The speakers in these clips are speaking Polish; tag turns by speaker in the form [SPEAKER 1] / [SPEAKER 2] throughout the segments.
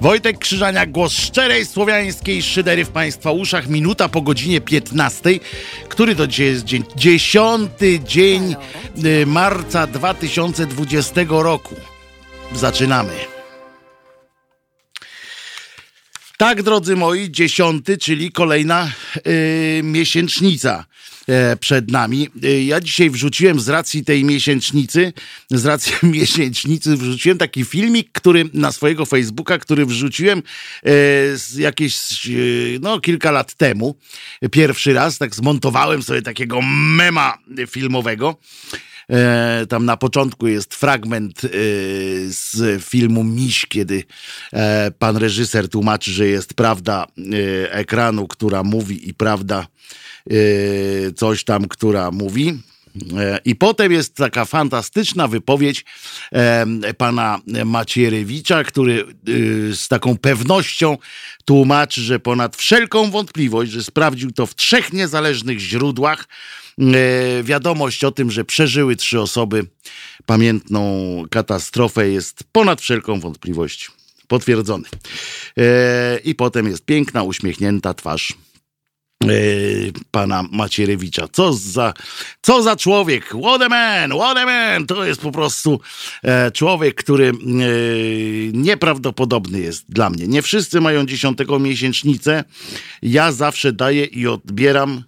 [SPEAKER 1] Wojtek Krzyżaniak, głos szczerej słowiańskiej szydery w Państwa uszach. Minuta po godzinie 15, który to dzisiaj jest dzień, dziesiąty dzień y, marca 2020 roku. Zaczynamy. Tak, drodzy moi, dziesiąty, czyli kolejna y, miesięcznica e, przed nami. Y, ja dzisiaj wrzuciłem z racji tej miesięcznicy, z racji miesięcznicy wrzuciłem taki filmik, który na swojego Facebooka, który wrzuciłem e, jakieś e, no kilka lat temu. Pierwszy raz tak zmontowałem sobie takiego mema filmowego. E, tam na początku jest fragment e, z filmu Miś, kiedy e, pan reżyser tłumaczy, że jest prawda ekranu, która mówi i prawda coś tam, która mówi. I potem jest taka fantastyczna wypowiedź pana Macierewicza, który z taką pewnością tłumaczy, że ponad wszelką wątpliwość, że sprawdził to w trzech niezależnych źródłach, wiadomość o tym, że przeżyły trzy osoby pamiętną katastrofę jest ponad wszelką wątpliwość potwierdzony. E, I potem jest piękna, uśmiechnięta twarz e, pana Macierewicza. Co za, co za człowiek! What a man! What a man! To jest po prostu człowiek, który nieprawdopodobny jest dla mnie. Nie wszyscy mają dziesiątego miesięcznicę. Ja zawsze daję i odbieram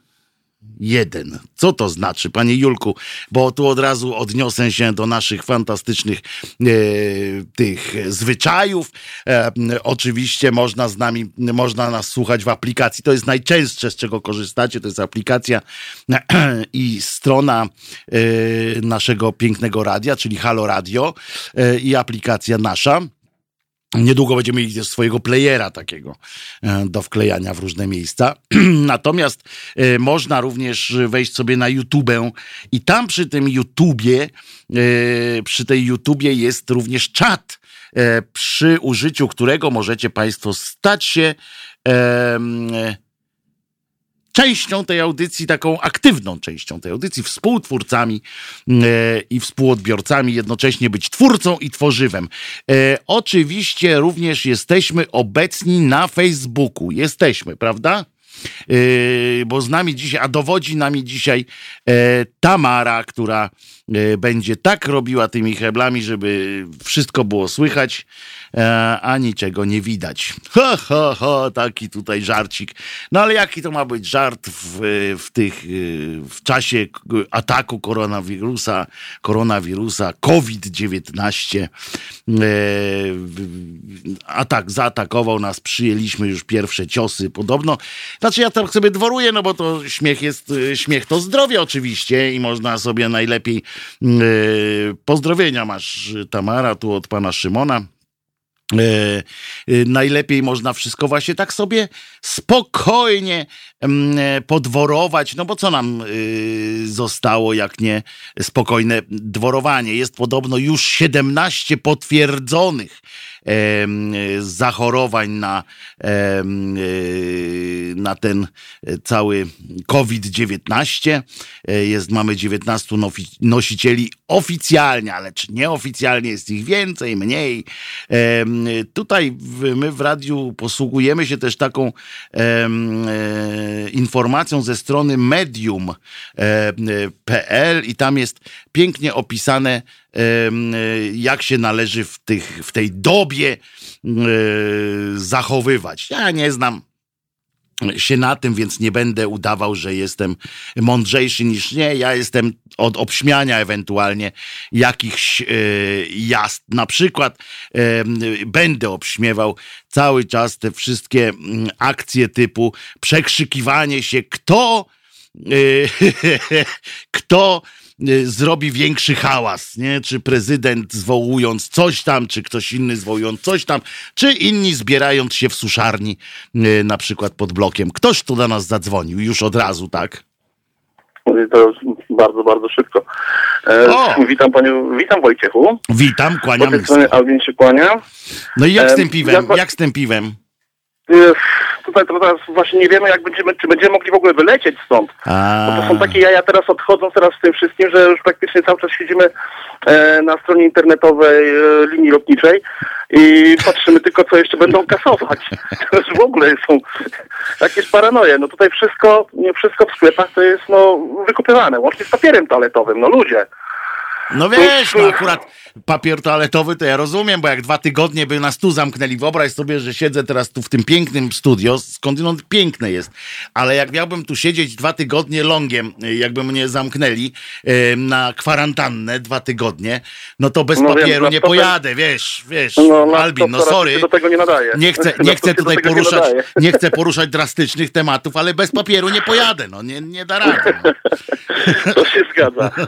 [SPEAKER 1] jeden. Co to znaczy, panie Julku? Bo tu od razu odniosę się do naszych fantastycznych e, tych zwyczajów. E, oczywiście można z nami, można nas słuchać w aplikacji. To jest najczęstsze, z czego korzystacie. To jest aplikacja i strona e, naszego pięknego radia, czyli Halo Radio e, i aplikacja nasza. Niedługo będziemy mieli swojego playera takiego e, do wklejania w różne miejsca. Natomiast e, można również wejść sobie na YouTube i tam przy tym YouTubie, e, przy tej YouTubie jest również czat, przy użyciu którego możecie Państwo stać się częścią tej audycji, taką aktywną częścią tej audycji, współtwórcami e, i współodbiorcami, jednocześnie być twórcą i tworzywem. E, oczywiście również jesteśmy obecni na Facebooku. Jesteśmy, prawda? E, bo z nami dzisiaj, a dowodzi nami dzisiaj Tamara, która będzie tak robiła tymi heblami, żeby wszystko było słychać a niczego nie widać. Ha, ha, ha, taki tutaj żarcik. No ale jaki to ma być żart w, w tych, w czasie ataku koronawirusa, koronawirusa, COVID-19. E, atak zaatakował nas, przyjęliśmy już pierwsze ciosy podobno. Znaczy ja tak sobie dworuję, no bo to śmiech jest, śmiech to zdrowie oczywiście i można sobie najlepiej e, pozdrowienia masz Tamara tu od pana Szymona. E, e, najlepiej można wszystko właśnie tak sobie spokojnie mm, e, podworować, no bo co nam zostało, jak nie spokojne dworowanie. Jest podobno już 17 potwierdzonych zachorowań na, na ten cały COVID-19. Jest, mamy 19 nosicieli oficjalnie, ale czy nieoficjalnie jest ich więcej, mniej. Tutaj my w radiu posługujemy się też taką e, informacją ze strony medium.pl i tam jest pięknie opisane jak się należy w, tych, w tej dobie zachowywać. Ja nie znam się na tym, więc nie będę udawał, że jestem mądrzejszy niż nie. Ja jestem od obśmiania ewentualnie jakichś e, jazd. Na przykład e, będę obśmiewał cały czas te wszystkie akcje typu przekrzykiwanie się, kto e, kto zrobi większy hałas, nie? Czy prezydent zwołując coś tam, czy ktoś inny zwołując coś tam, czy inni zbierając się w suszarni, y, na przykład pod blokiem. Ktoś tu do nas zadzwonił już od razu, tak?
[SPEAKER 2] To bardzo, bardzo szybko. E, witam panią, witam Wojciechu.
[SPEAKER 1] Witam, kłaniam.
[SPEAKER 2] Tej Alvin się kłania.
[SPEAKER 1] No i jak z tym piwem? Ja, jak z tym piwem?
[SPEAKER 2] Tutaj teraz właśnie nie wiemy, jak będziemy, czy będziemy mogli w ogóle wylecieć stąd. Bo to są takie jaja teraz odchodzą teraz z tym wszystkim, że już praktycznie cały czas siedzimy e, na stronie internetowej e, linii lotniczej i patrzymy tylko, co jeszcze będą kasować. To już w ogóle są jakieś paranoje. No tutaj wszystko, nie wszystko w sklepach to jest no wykupywane, łącznie z papierem toaletowym. No ludzie.
[SPEAKER 1] No wiesz, no akurat papier toaletowy to ja rozumiem, bo jak dwa tygodnie by nas tu zamknęli, wyobraź sobie, że siedzę teraz tu w tym pięknym studio, skądinąd piękne jest, ale jak miałbym tu siedzieć dwa tygodnie longiem, jakby mnie zamknęli na kwarantannę dwa tygodnie, no to bez no papieru wiem, nie pojadę, wiesz, wiesz, no, Albin, no sorry.
[SPEAKER 2] do tego nie nadaje.
[SPEAKER 1] Nie chcę, nie chcę tutaj poruszać, nie, nie, chcę poruszać drastycznych tematów, ale bez papieru nie pojadę, no nie, nie da rady. No.
[SPEAKER 2] To się zgadza.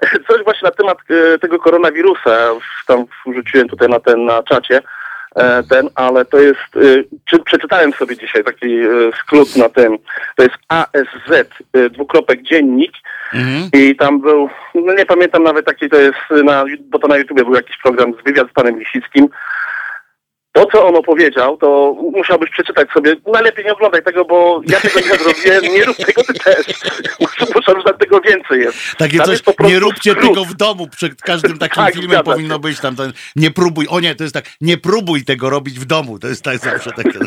[SPEAKER 2] Coś właśnie na temat e, tego koronawirusa, tam wrzuciłem tutaj na ten, na czacie, e, ten, ale to jest, e, czy, przeczytałem sobie dzisiaj taki skrót na tym, to jest ASZ, dwukropek dziennik mhm. i tam był, no nie pamiętam nawet jaki to jest, na, bo to na YouTubie był jakiś program z wywiad z panem Lisickim, to, co on opowiedział, to musiałbyś przeczytać sobie. Najlepiej nie oglądaj tego, bo ja tego nie zrobię. Nie rób tego ty też. Muszę więcej jest.
[SPEAKER 1] Takie coś, jest nie róbcie skrót. tego w domu. Przed każdym takim tak, filmem powinno się. być tam, to, nie próbuj. O nie, to jest tak, nie próbuj tego robić w domu. To jest tak zawsze takie.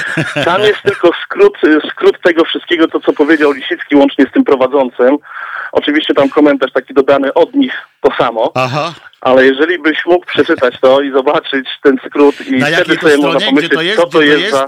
[SPEAKER 2] Tam jest tylko skrót, skrót tego wszystkiego, to co powiedział Lisicki łącznie z tym prowadzącym. Oczywiście tam komentarz taki dodany od nich to samo. Aha. Ale jeżeli byś mógł przeczytać to i zobaczyć ten skrót i
[SPEAKER 1] Na
[SPEAKER 2] wtedy
[SPEAKER 1] sobie można pomyśleć, to jest? co to, jest, jest za...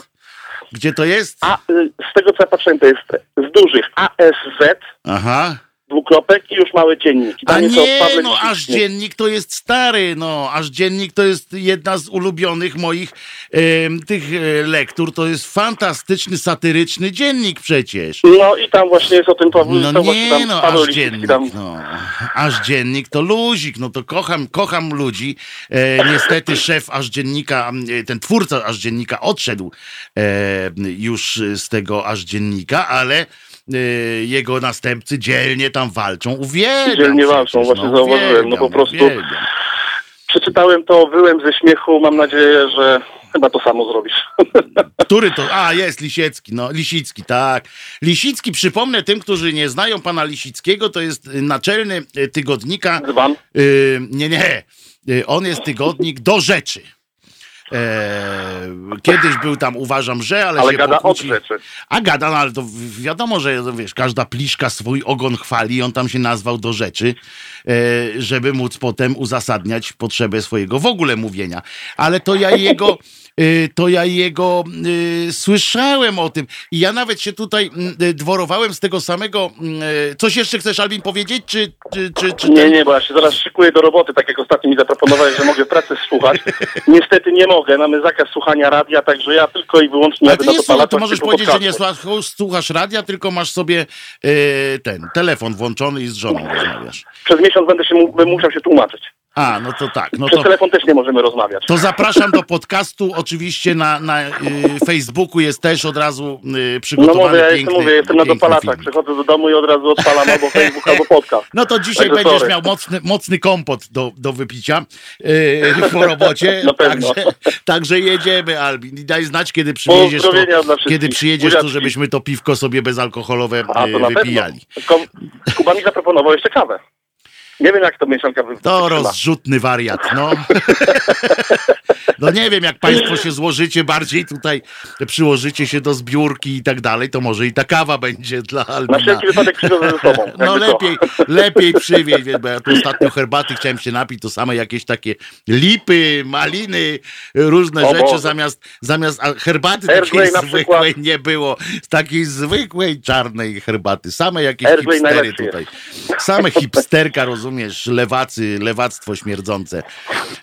[SPEAKER 1] Gdzie to jest?
[SPEAKER 2] A, y, z tego co ja patrzyłem, to jest z dużych ASZ. Aha dwukropek i już mały dziennik.
[SPEAKER 1] A nie, no aż dziennik to jest stary, no aż dziennik to jest jedna z ulubionych moich e, tych lektur, to jest fantastyczny, satyryczny dziennik przecież.
[SPEAKER 2] No i tam właśnie jest o tym Paweł,
[SPEAKER 1] No nie, no aż dziennik, tam... no, aż dziennik to luzik, no to kocham, kocham ludzi. E, niestety szef aż dziennika, e, ten twórca aż dziennika odszedł e, już z tego aż dziennika, ale jego następcy dzielnie tam walczą. Uwielbiam
[SPEAKER 2] Dzielnie walczą, właśnie no, zauważyłem. No po prostu uwielbiam. przeczytałem to, wyłem ze śmiechu. Mam nadzieję, że chyba to samo zrobisz.
[SPEAKER 1] Który to? A, jest Lisiecki, no, Lisicki, tak. Lisicki, przypomnę tym, którzy nie znają pana Lisickiego, to jest naczelny tygodnika.
[SPEAKER 2] Dzban?
[SPEAKER 1] Y, nie, nie. Y, on jest tygodnik do rzeczy. E, kiedyś był tam, uważam, że, ale,
[SPEAKER 2] ale
[SPEAKER 1] się
[SPEAKER 2] gada pokłóci. od rzeczy.
[SPEAKER 1] A gada, no ale to wiadomo, że wiesz, każda pliszka swój ogon chwali, on tam się nazwał do rzeczy, żeby móc potem uzasadniać potrzebę swojego w ogóle mówienia. Ale to ja jego Y, to ja jego y, słyszałem o tym. I ja nawet się tutaj dworowałem z tego samego. Coś jeszcze chcesz, Albin, powiedzieć? Czy, czy, czy, czy
[SPEAKER 2] nie, nie, bo ja się zaraz szykuję do roboty, tak jak ostatnio mi zaproponowałeś, że mogę w pracy słuchać. Niestety nie mogę, mamy zakaz słuchania radia, także ja tylko i wyłącznie...
[SPEAKER 1] Ale ty nie słuchasz, to możesz powiedzieć, że nie słuchasz radia, tylko masz sobie ten telefon włączony i z żoną rozmawiasz.
[SPEAKER 2] Przez miesiąc będę się musiał się tłumaczyć.
[SPEAKER 1] A, no to tak. No
[SPEAKER 2] Przez
[SPEAKER 1] to,
[SPEAKER 2] telefon też nie możemy rozmawiać.
[SPEAKER 1] To zapraszam do podcastu. Oczywiście na, na y, Facebooku jest też od razu y, przygotowany No mówię, ja
[SPEAKER 2] jestem, mówię, jestem na dopalaczach. Przychodzę do domu i od razu odpalam albo Facebook, albo podcast.
[SPEAKER 1] No to dzisiaj Także będziesz sorry. miał mocny, mocny kompot do, do wypicia y, po robocie. także, także jedziemy, Albin. I daj znać, kiedy przyjedziesz, to, kiedy przyjedziesz, to żebyśmy to piwko sobie bezalkoholowe A, to y, wypijali.
[SPEAKER 2] Kuba mi zaproponował jeszcze kawę. Nie wiem, jak to mieszanka wy...
[SPEAKER 1] To rozrzutny wariat, no. no nie wiem, jak państwo się złożycie bardziej tutaj, przyłożycie się do zbiórki i tak dalej, to może i ta kawa będzie dla Albina.
[SPEAKER 2] Na wszelki wypadek przywiozę ze sobą.
[SPEAKER 1] No lepiej, lepiej przywieź, bo ja tu ostatnio herbaty chciałem się napić, to same jakieś takie lipy, maliny, różne o rzeczy, zamiast, zamiast herbaty takiej zwykłej nie było. Z takiej zwykłej czarnej herbaty. Same jakieś Airplay hipstery tutaj. Same hipsterka, rozumiem rozumiesz, lewacy, lewactwo śmierdzące.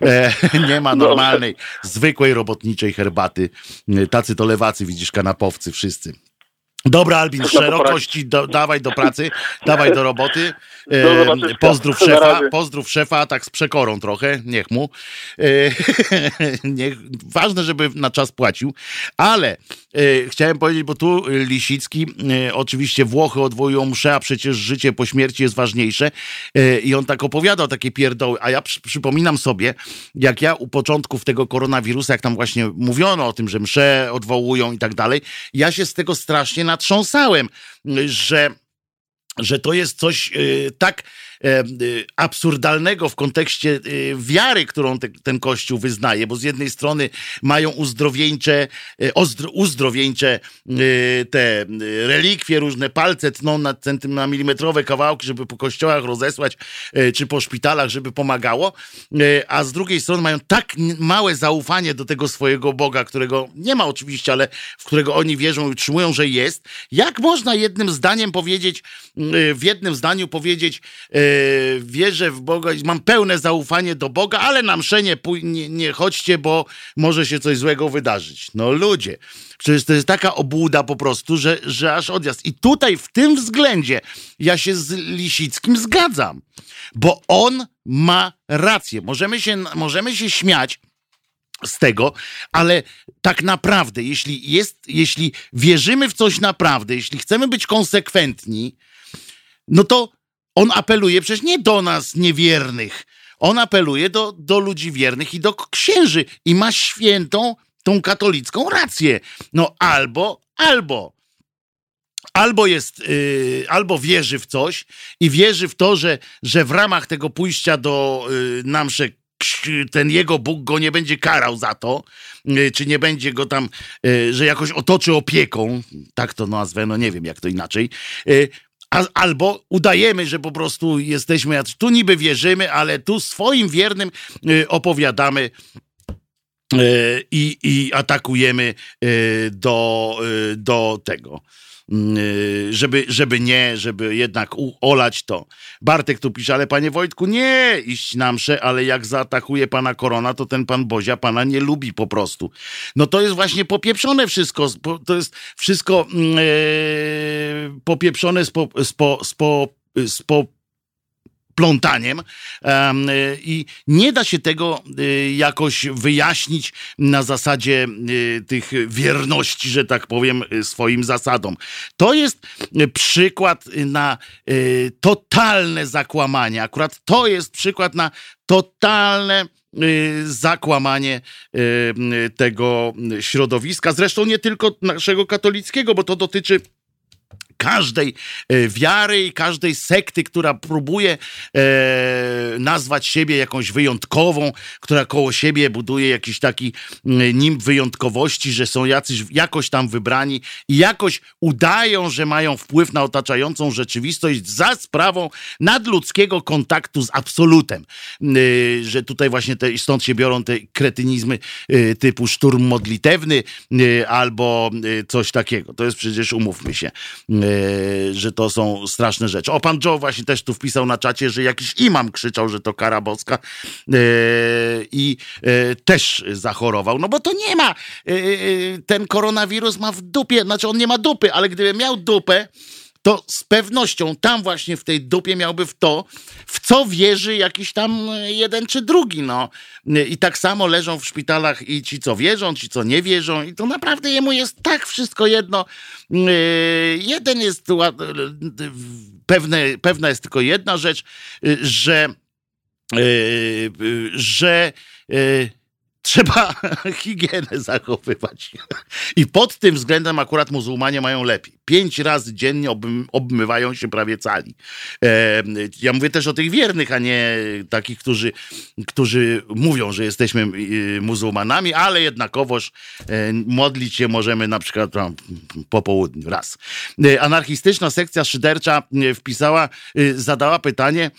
[SPEAKER 1] E, nie ma normalnej, zwykłej robotniczej herbaty. E, tacy to lewacy, widzisz, kanapowcy wszyscy. Dobra, Albin, szerokości, do, dawaj do pracy, dawaj do roboty. E, pozdrów szefa, pozdrów szefa, tak z przekorą trochę, niech mu. E, niech, ważne, żeby na czas płacił, ale e, chciałem powiedzieć, bo tu Lisicki, oczywiście Włochy odwołują mszę, a przecież życie po śmierci jest ważniejsze i on tak opowiadał takie pierdoły, a ja przy, przypominam sobie, jak ja u początków tego koronawirusa, jak tam właśnie mówiono o tym, że msze odwołują i tak dalej, ja się z tego strasznie natrząsałem, że że to jest coś yy, tak absurdalnego w kontekście wiary, którą te, ten kościół wyznaje, bo z jednej strony mają uzdrowieńcze, uzdrowieńcze te relikwie, różne palce tną na, na milimetrowe kawałki, żeby po kościołach rozesłać, czy po szpitalach, żeby pomagało, a z drugiej strony mają tak małe zaufanie do tego swojego Boga, którego nie ma oczywiście, ale w którego oni wierzą i utrzymują, że jest. Jak można jednym zdaniem powiedzieć, w jednym zdaniu powiedzieć, wierzę w Boga i mam pełne zaufanie do Boga, ale na mszę nie, nie, nie chodźcie, bo może się coś złego wydarzyć. No ludzie, przecież to jest taka obłuda po prostu, że, że aż odjazd. I tutaj w tym względzie ja się z Lisickim zgadzam, bo on ma rację. Możemy się, możemy się śmiać, z tego, ale tak naprawdę, jeśli jest, jeśli wierzymy w coś naprawdę, jeśli chcemy być konsekwentni, no to on apeluje przecież nie do nas niewiernych. On apeluje do, do ludzi wiernych i do księży i ma świętą tą katolicką rację. No albo, albo. Albo jest, yy, albo wierzy w coś i wierzy w to, że, że w ramach tego pójścia do yy, namsze ten jego Bóg go nie będzie karał za to, yy, czy nie będzie go tam, yy, że jakoś otoczy opieką, tak to nazwę, no nie wiem jak to inaczej, yy, albo udajemy, że po prostu jesteśmy, tu niby wierzymy, ale tu swoim wiernym y, opowiadamy y, i, i atakujemy y, do, do tego. Mm, żeby, żeby nie, żeby jednak olać to. Bartek tu pisze, ale panie Wojtku, nie iść na mszę, ale jak zaatakuje pana korona, to ten pan Bozia pana nie lubi po prostu. No to jest właśnie popieprzone wszystko, to jest wszystko yy, popieprzone z, po, z, po, z, po, z po plątaniem i nie da się tego y, jakoś wyjaśnić na zasadzie y, tych wierności, że tak powiem, swoim zasadom. To jest przykład na y, totalne zakłamanie. Akurat to jest przykład na totalne zakłamanie tego środowiska. Zresztą nie tylko naszego katolickiego, bo to dotyczy każdej e, wiary i każdej sekty, która próbuje e, nazwać siebie jakąś wyjątkową, która koło siebie buduje jakiś taki nim wyjątkowości, że są jacyś jakoś tam wybrani i jakoś udają, że mają wpływ na otaczającą rzeczywistość za sprawą nadludzkiego kontaktu z absolutem. E, że tutaj właśnie te, stąd się biorą te kretynizmy typu szturm modlitewny albo coś takiego. To jest przecież, umówmy się, E, że to są straszne rzeczy. O, pan Joe właśnie też tu wpisał na czacie, że jakiś imam krzyczał, że to kara boska e, i e, też zachorował. No bo to nie ma, ten koronawirus ma w dupie, znaczy on nie ma dupy, ale gdyby miał dupę, to z pewnością tam właśnie w tej dupie miałby w to, w co wierzy jakiś tam jeden czy drugi, no. I tak samo leżą w szpitalach i ci, co wierzą, ci, co nie wierzą i to naprawdę jemu jest tak wszystko jedno. Jeden jest, pewne, pewna jest tylko jedna rzecz, że że trzeba higienę zachowywać. I pod tym względem akurat muzułmanie mają lepiej. Pięć razy dziennie obmywają się prawie cali. E, ja mówię też o tych wiernych, a nie takich, którzy, którzy mówią, że jesteśmy e, muzułmanami, ale jednakowoż e, modlić się możemy na przykład po południu, raz. Anarchistyczna sekcja szydercza wpisała, zadała pytanie,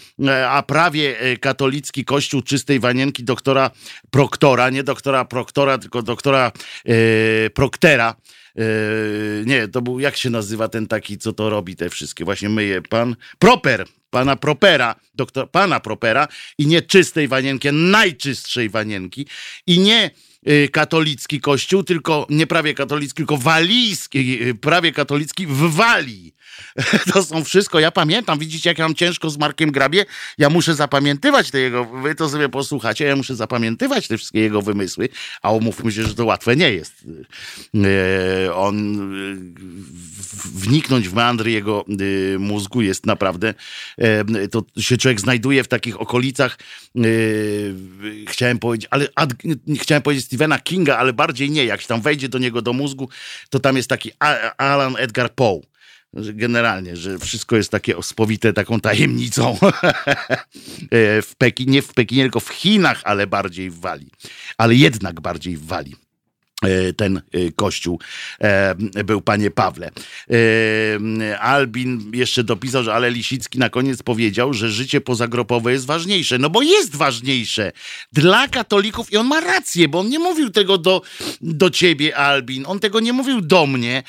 [SPEAKER 1] a prawie katolicki kościół czystej wanienki doktora Proktora, nie doktora Proktora, tylko doktora e, Proktera. E, nie, to był, jak się nazywa ten taki, co to robi te wszystkie, właśnie myje, pan Proper, pana Propera, doktor, pana Propera i nie czystej wanienki, najczystszej wanienki i nie e, katolicki kościół, tylko nie prawie katolicki, tylko walijski, e, prawie katolicki w Walii. To są wszystko. Ja pamiętam, widzicie, jak ja mam ciężko z Markiem Grabie. Ja muszę zapamiętywać te jego, wy to sobie posłuchacie, ja muszę zapamiętywać te wszystkie jego wymysły, a umówmy się, że to łatwe nie jest. E, on e, wniknąć w meandry jego e, mózgu jest naprawdę, to się człowiek znajduje w takich okolicach, chciałem powiedzieć, ale chciałem powiedzieć Stephena Kinga, ale bardziej nie. Jak się tam wejdzie do niego do mózgu, to tam jest taki Alan Edgar Poe generalnie, że wszystko jest takie spowite taką tajemnicą e, w Pekinie, w Pekinie, tylko w Chinach, ale bardziej w Walii. Ale jednak bardziej w Walii. E, ten e, kościół e, był, panie Pawle. Albin jeszcze dopisał, że ale Lisicki na koniec powiedział, że życie pozagropowe jest ważniejsze. No bo jest ważniejsze dla katolików i on ma rację, bo on nie mówił tego do, do ciebie, Albin. On tego nie mówił do mnie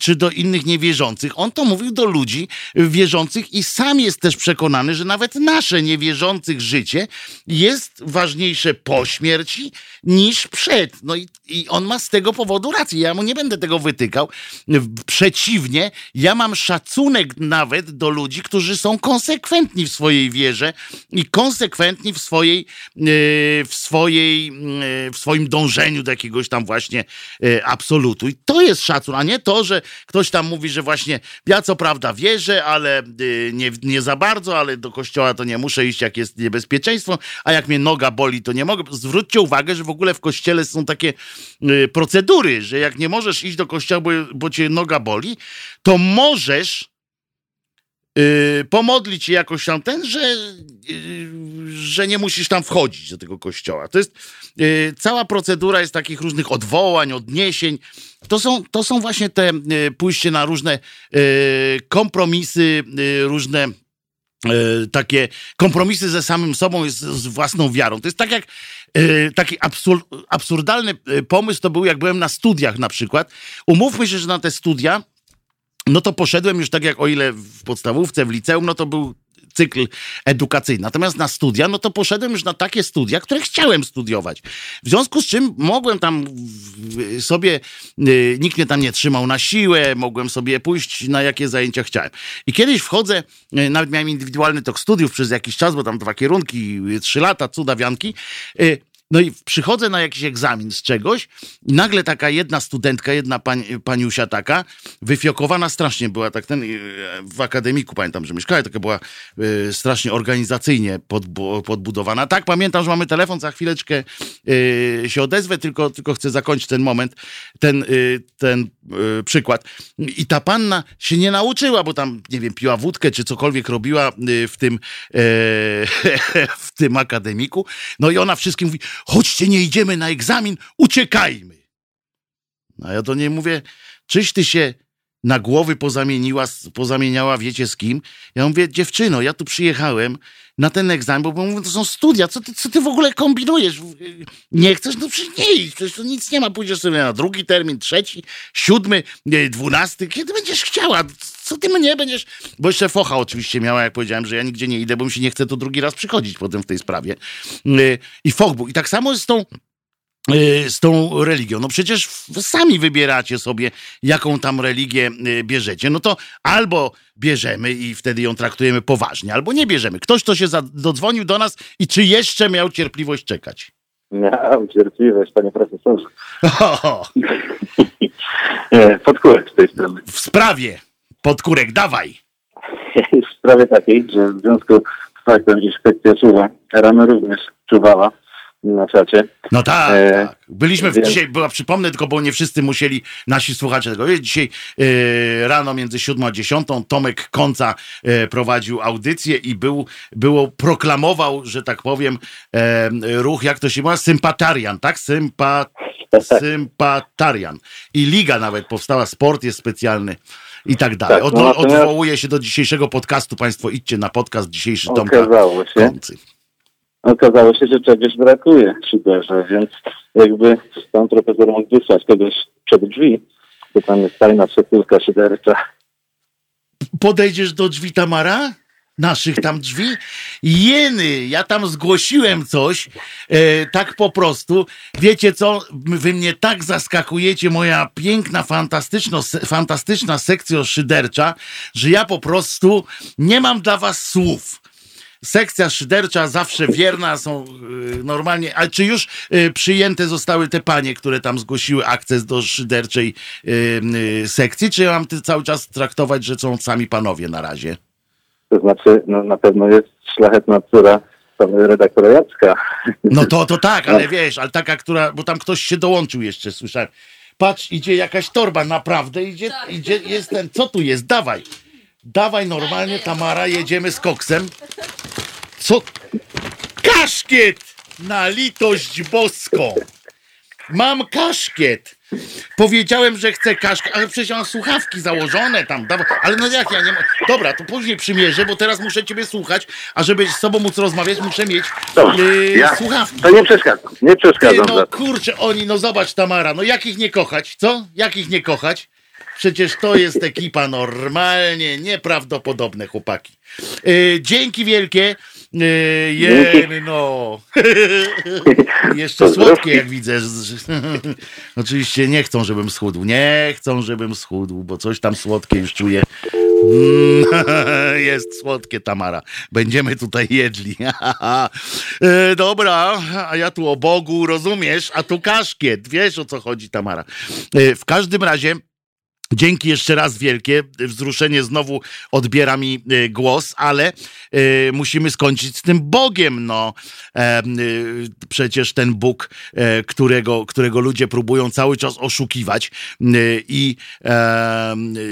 [SPEAKER 1] czy do innych niewierzących. On to mówił do ludzi wierzących i sam jest też przekonany, że nawet nasze niewierzących życie jest ważniejsze po śmierci niż przed. No i, i on ma z tego powodu rację. Ja mu nie będę tego wytykał. Przeciwnie, ja mam szacunek nawet do ludzi, którzy są konsekwentni w swojej wierze i konsekwentni w swojej, e, w swojej, e, w swoim dążeniu do jakiegoś tam właśnie e, absolutu. I to jest szacun, a nie to, że ktoś tam mówi, że właśnie ja co prawda wierzę, ale nie, nie za bardzo, ale do kościoła to nie muszę iść, jak jest niebezpieczeństwo, a jak mnie noga boli, to nie mogę. Zwróćcie uwagę, że w ogóle w kościele są takie procedury, że jak nie możesz iść do kościoła, bo, bo cię noga boli, to możesz yy, pomodlić się jakoś tam ten, że, yy, że nie musisz tam wchodzić do tego kościoła. To jest yy, cała procedura jest takich różnych odwołań, odniesień. To są, to są właśnie te y, pójście na różne y, kompromisy, różne takie kompromisy ze samym sobą, z, z własną wiarą. To jest tak jak E, taki absur absurdalny e, pomysł to był, jak byłem na studiach na przykład. Umówmy się, że na te studia, no to poszedłem już tak jak o ile w podstawówce, w liceum, no to był cykl edukacyjny. Natomiast na studia, no to poszedłem już na takie studia, które chciałem studiować. W związku z czym mogłem tam sobie, y, nikt mnie tam nie trzymał na siłę, mogłem sobie pójść na jakie zajęcia chciałem. I kiedyś wchodzę, y, nawet miałem indywidualny tok studiów przez jakiś czas, bo tam dwa kierunki, trzy lata, cudawianki. No i przychodzę na jakiś egzamin z czegoś i nagle taka jedna studentka, jedna pań, paniusia taka, wyfiokowana strasznie była, tak ten w akademiku pamiętam, że mieszkała, taka była y, strasznie organizacyjnie podbu podbudowana. Tak, pamiętam, że mamy telefon, za chwileczkę y, się odezwę, tylko, tylko chcę zakończyć ten moment, ten, y, ten przykład. I ta panna się nie nauczyła, bo tam, nie wiem, piła wódkę, czy cokolwiek robiła w tym, w tym akademiku. No i ona wszystkim mówi, chodźcie, nie idziemy na egzamin, uciekajmy. A ja do niej mówię, czyś ty się na głowy pozamieniła, pozamieniała, wiecie z kim? Ja mówię, dziewczyno, ja tu przyjechałem na ten egzamin, bo mówię, to są studia, co ty, co ty w ogóle kombinujesz? Nie chcesz? No przecież nie idź, przecież to nic nie ma, pójdziesz sobie na drugi termin, trzeci, siódmy, dwunasty, kiedy będziesz chciała, co ty mnie będziesz... Bo jeszcze focha oczywiście miała, jak powiedziałem, że ja nigdzie nie idę, bo mi się nie chce tu drugi raz przychodzić potem w tej sprawie. Y, I foch był. I tak samo z tą y, z tą religią. No przecież sami wybieracie sobie, jaką tam religię y, bierzecie. No to albo bierzemy i wtedy ją traktujemy poważnie, albo nie bierzemy. Ktoś, kto się dodzwonił do nas i czy jeszcze miał cierpliwość czekać?
[SPEAKER 3] Miałem cierpliwość, panie profesorze. Podkórek z tej strony.
[SPEAKER 1] W sprawie. Podkórek, dawaj.
[SPEAKER 3] w sprawie takiej, że w związku z faktem, że inspekcja czuwa, rano również czuwała na czacie.
[SPEAKER 1] No tak, e, tak. Byliśmy w, więc... dzisiaj, była, przypomnę tylko, bo nie wszyscy musieli, nasi słuchacze tego Dzisiaj e, rano między 7 a 10 Tomek Konca e, prowadził audycję i był, było, proklamował, że tak powiem, e, ruch, jak to się mówi, sympatarian, tak? Sympa, sympatarian. I liga nawet powstała, sport jest specjalny i tak dalej. Tak, no Od, odwołuje się do dzisiejszego podcastu. Państwo idźcie na podcast dzisiejszy Tomka
[SPEAKER 3] się. Koncy. Okazało się, że czegoś brakuje w szyderze, więc jakby pan profesor mógł wysłać kogoś przed drzwi, bo tam jest tajna przesyłka szydercza.
[SPEAKER 1] Podejdziesz do drzwi Tamara? naszych tam drzwi. Jeny, ja tam zgłosiłem coś, e, tak po prostu. Wiecie co, wy mnie tak zaskakujecie, moja piękna, fantastyczno, fantastyczna sekcja szydercza, że ja po prostu nie mam dla was słów. Sekcja szydercza zawsze wierna, są y, normalnie. A czy już y, przyjęte zostały te panie, które tam zgłosiły akces do szyderczej y, sekcji, czy ja mam cały czas traktować, że są sami panowie na razie?
[SPEAKER 3] To znaczy, no, na pewno jest szlachetna córa redaktora Jacka.
[SPEAKER 1] No to, to tak, ale wiesz, ale taka, która, bo tam ktoś się dołączył jeszcze, słyszałem. Patrz, idzie jakaś torba, naprawdę idzie, idzie, jest ten, co tu jest, dawaj. Dawaj normalnie, Tamara, jedziemy z koksem. Co? Kaszkiet! Na litość boską! Mam kaszkiet! Powiedziałem, że chcę kaszkiet, ale przecież mam słuchawki założone tam. Dawa- Ale no jak ja nie mam. Dobra, to później przymierzę, bo teraz muszę ciebie słuchać, a żeby z tobą móc rozmawiać, muszę mieć
[SPEAKER 3] Dobrze,
[SPEAKER 1] yy,
[SPEAKER 3] ja-
[SPEAKER 1] słuchawki.
[SPEAKER 3] To nie przeszkadzam, nie
[SPEAKER 1] Ty,
[SPEAKER 3] przeszkadzam.
[SPEAKER 1] no
[SPEAKER 3] za to.
[SPEAKER 1] kurczę, oni, no zobacz Tamara, no jak ich nie kochać, co? Jak ich nie kochać? Przecież to jest ekipa normalnie, nieprawdopodobne chłopaki. Yy, dzięki wielkie. Yy, jeny, no. Jeszcze słodkie, jak widzę. Oczywiście nie chcą, żebym schudł. Nie chcą, żebym schudł, bo coś tam słodkie już czuję. Mm, Jest słodkie, Tamara. Będziemy tutaj jedli. E, Dobra, a ja tu o Bogu, rozumiesz? A tu kaszkiet. Wiesz o co chodzi, Tamara. E, W każdym razie. Dzięki jeszcze raz wielkie. Wzruszenie znowu odbiera mi e, głos, ale e, musimy skończyć z tym Bogiem. No, e, przecież ten Bóg, e, którego, którego ludzie próbują cały czas oszukiwać. I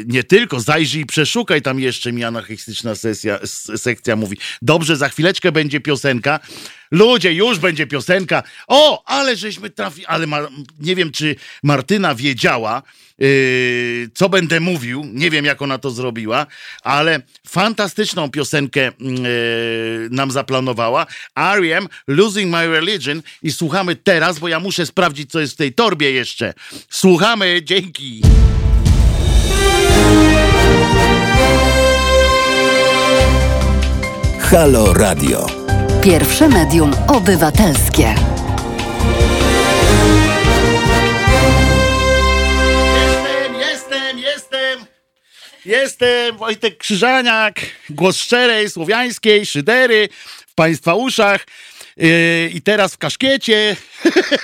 [SPEAKER 1] nie tylko, zajrzyj i przeszukaj, tam jeszcze mi anarchistyczna sesja, sekcja mówi. Dobrze, za chwileczkę będzie piosenka. Ludzie, już będzie piosenka. O, ale żeśmy trafili, ale ma, nie wiem, czy Martyna wiedziała, yy, co będę mówił. Nie wiem, jak ona to zrobiła, ale fantastyczną piosenkę yy, nam zaplanowała. R.E.M. Losing My Religion i słuchamy teraz, bo ja muszę sprawdzić, co jest w tej torbie jeszcze. Słuchamy, dzięki.
[SPEAKER 4] Halo Radio.
[SPEAKER 5] Pierwsze medium obywatelskie.
[SPEAKER 1] Jestem, jestem, jestem. Jestem Wojtek Krzyżaniak, głos szczerej, słowiańskiej, szydery w Państwa uszach. Yy, I teraz w kaszkiecie.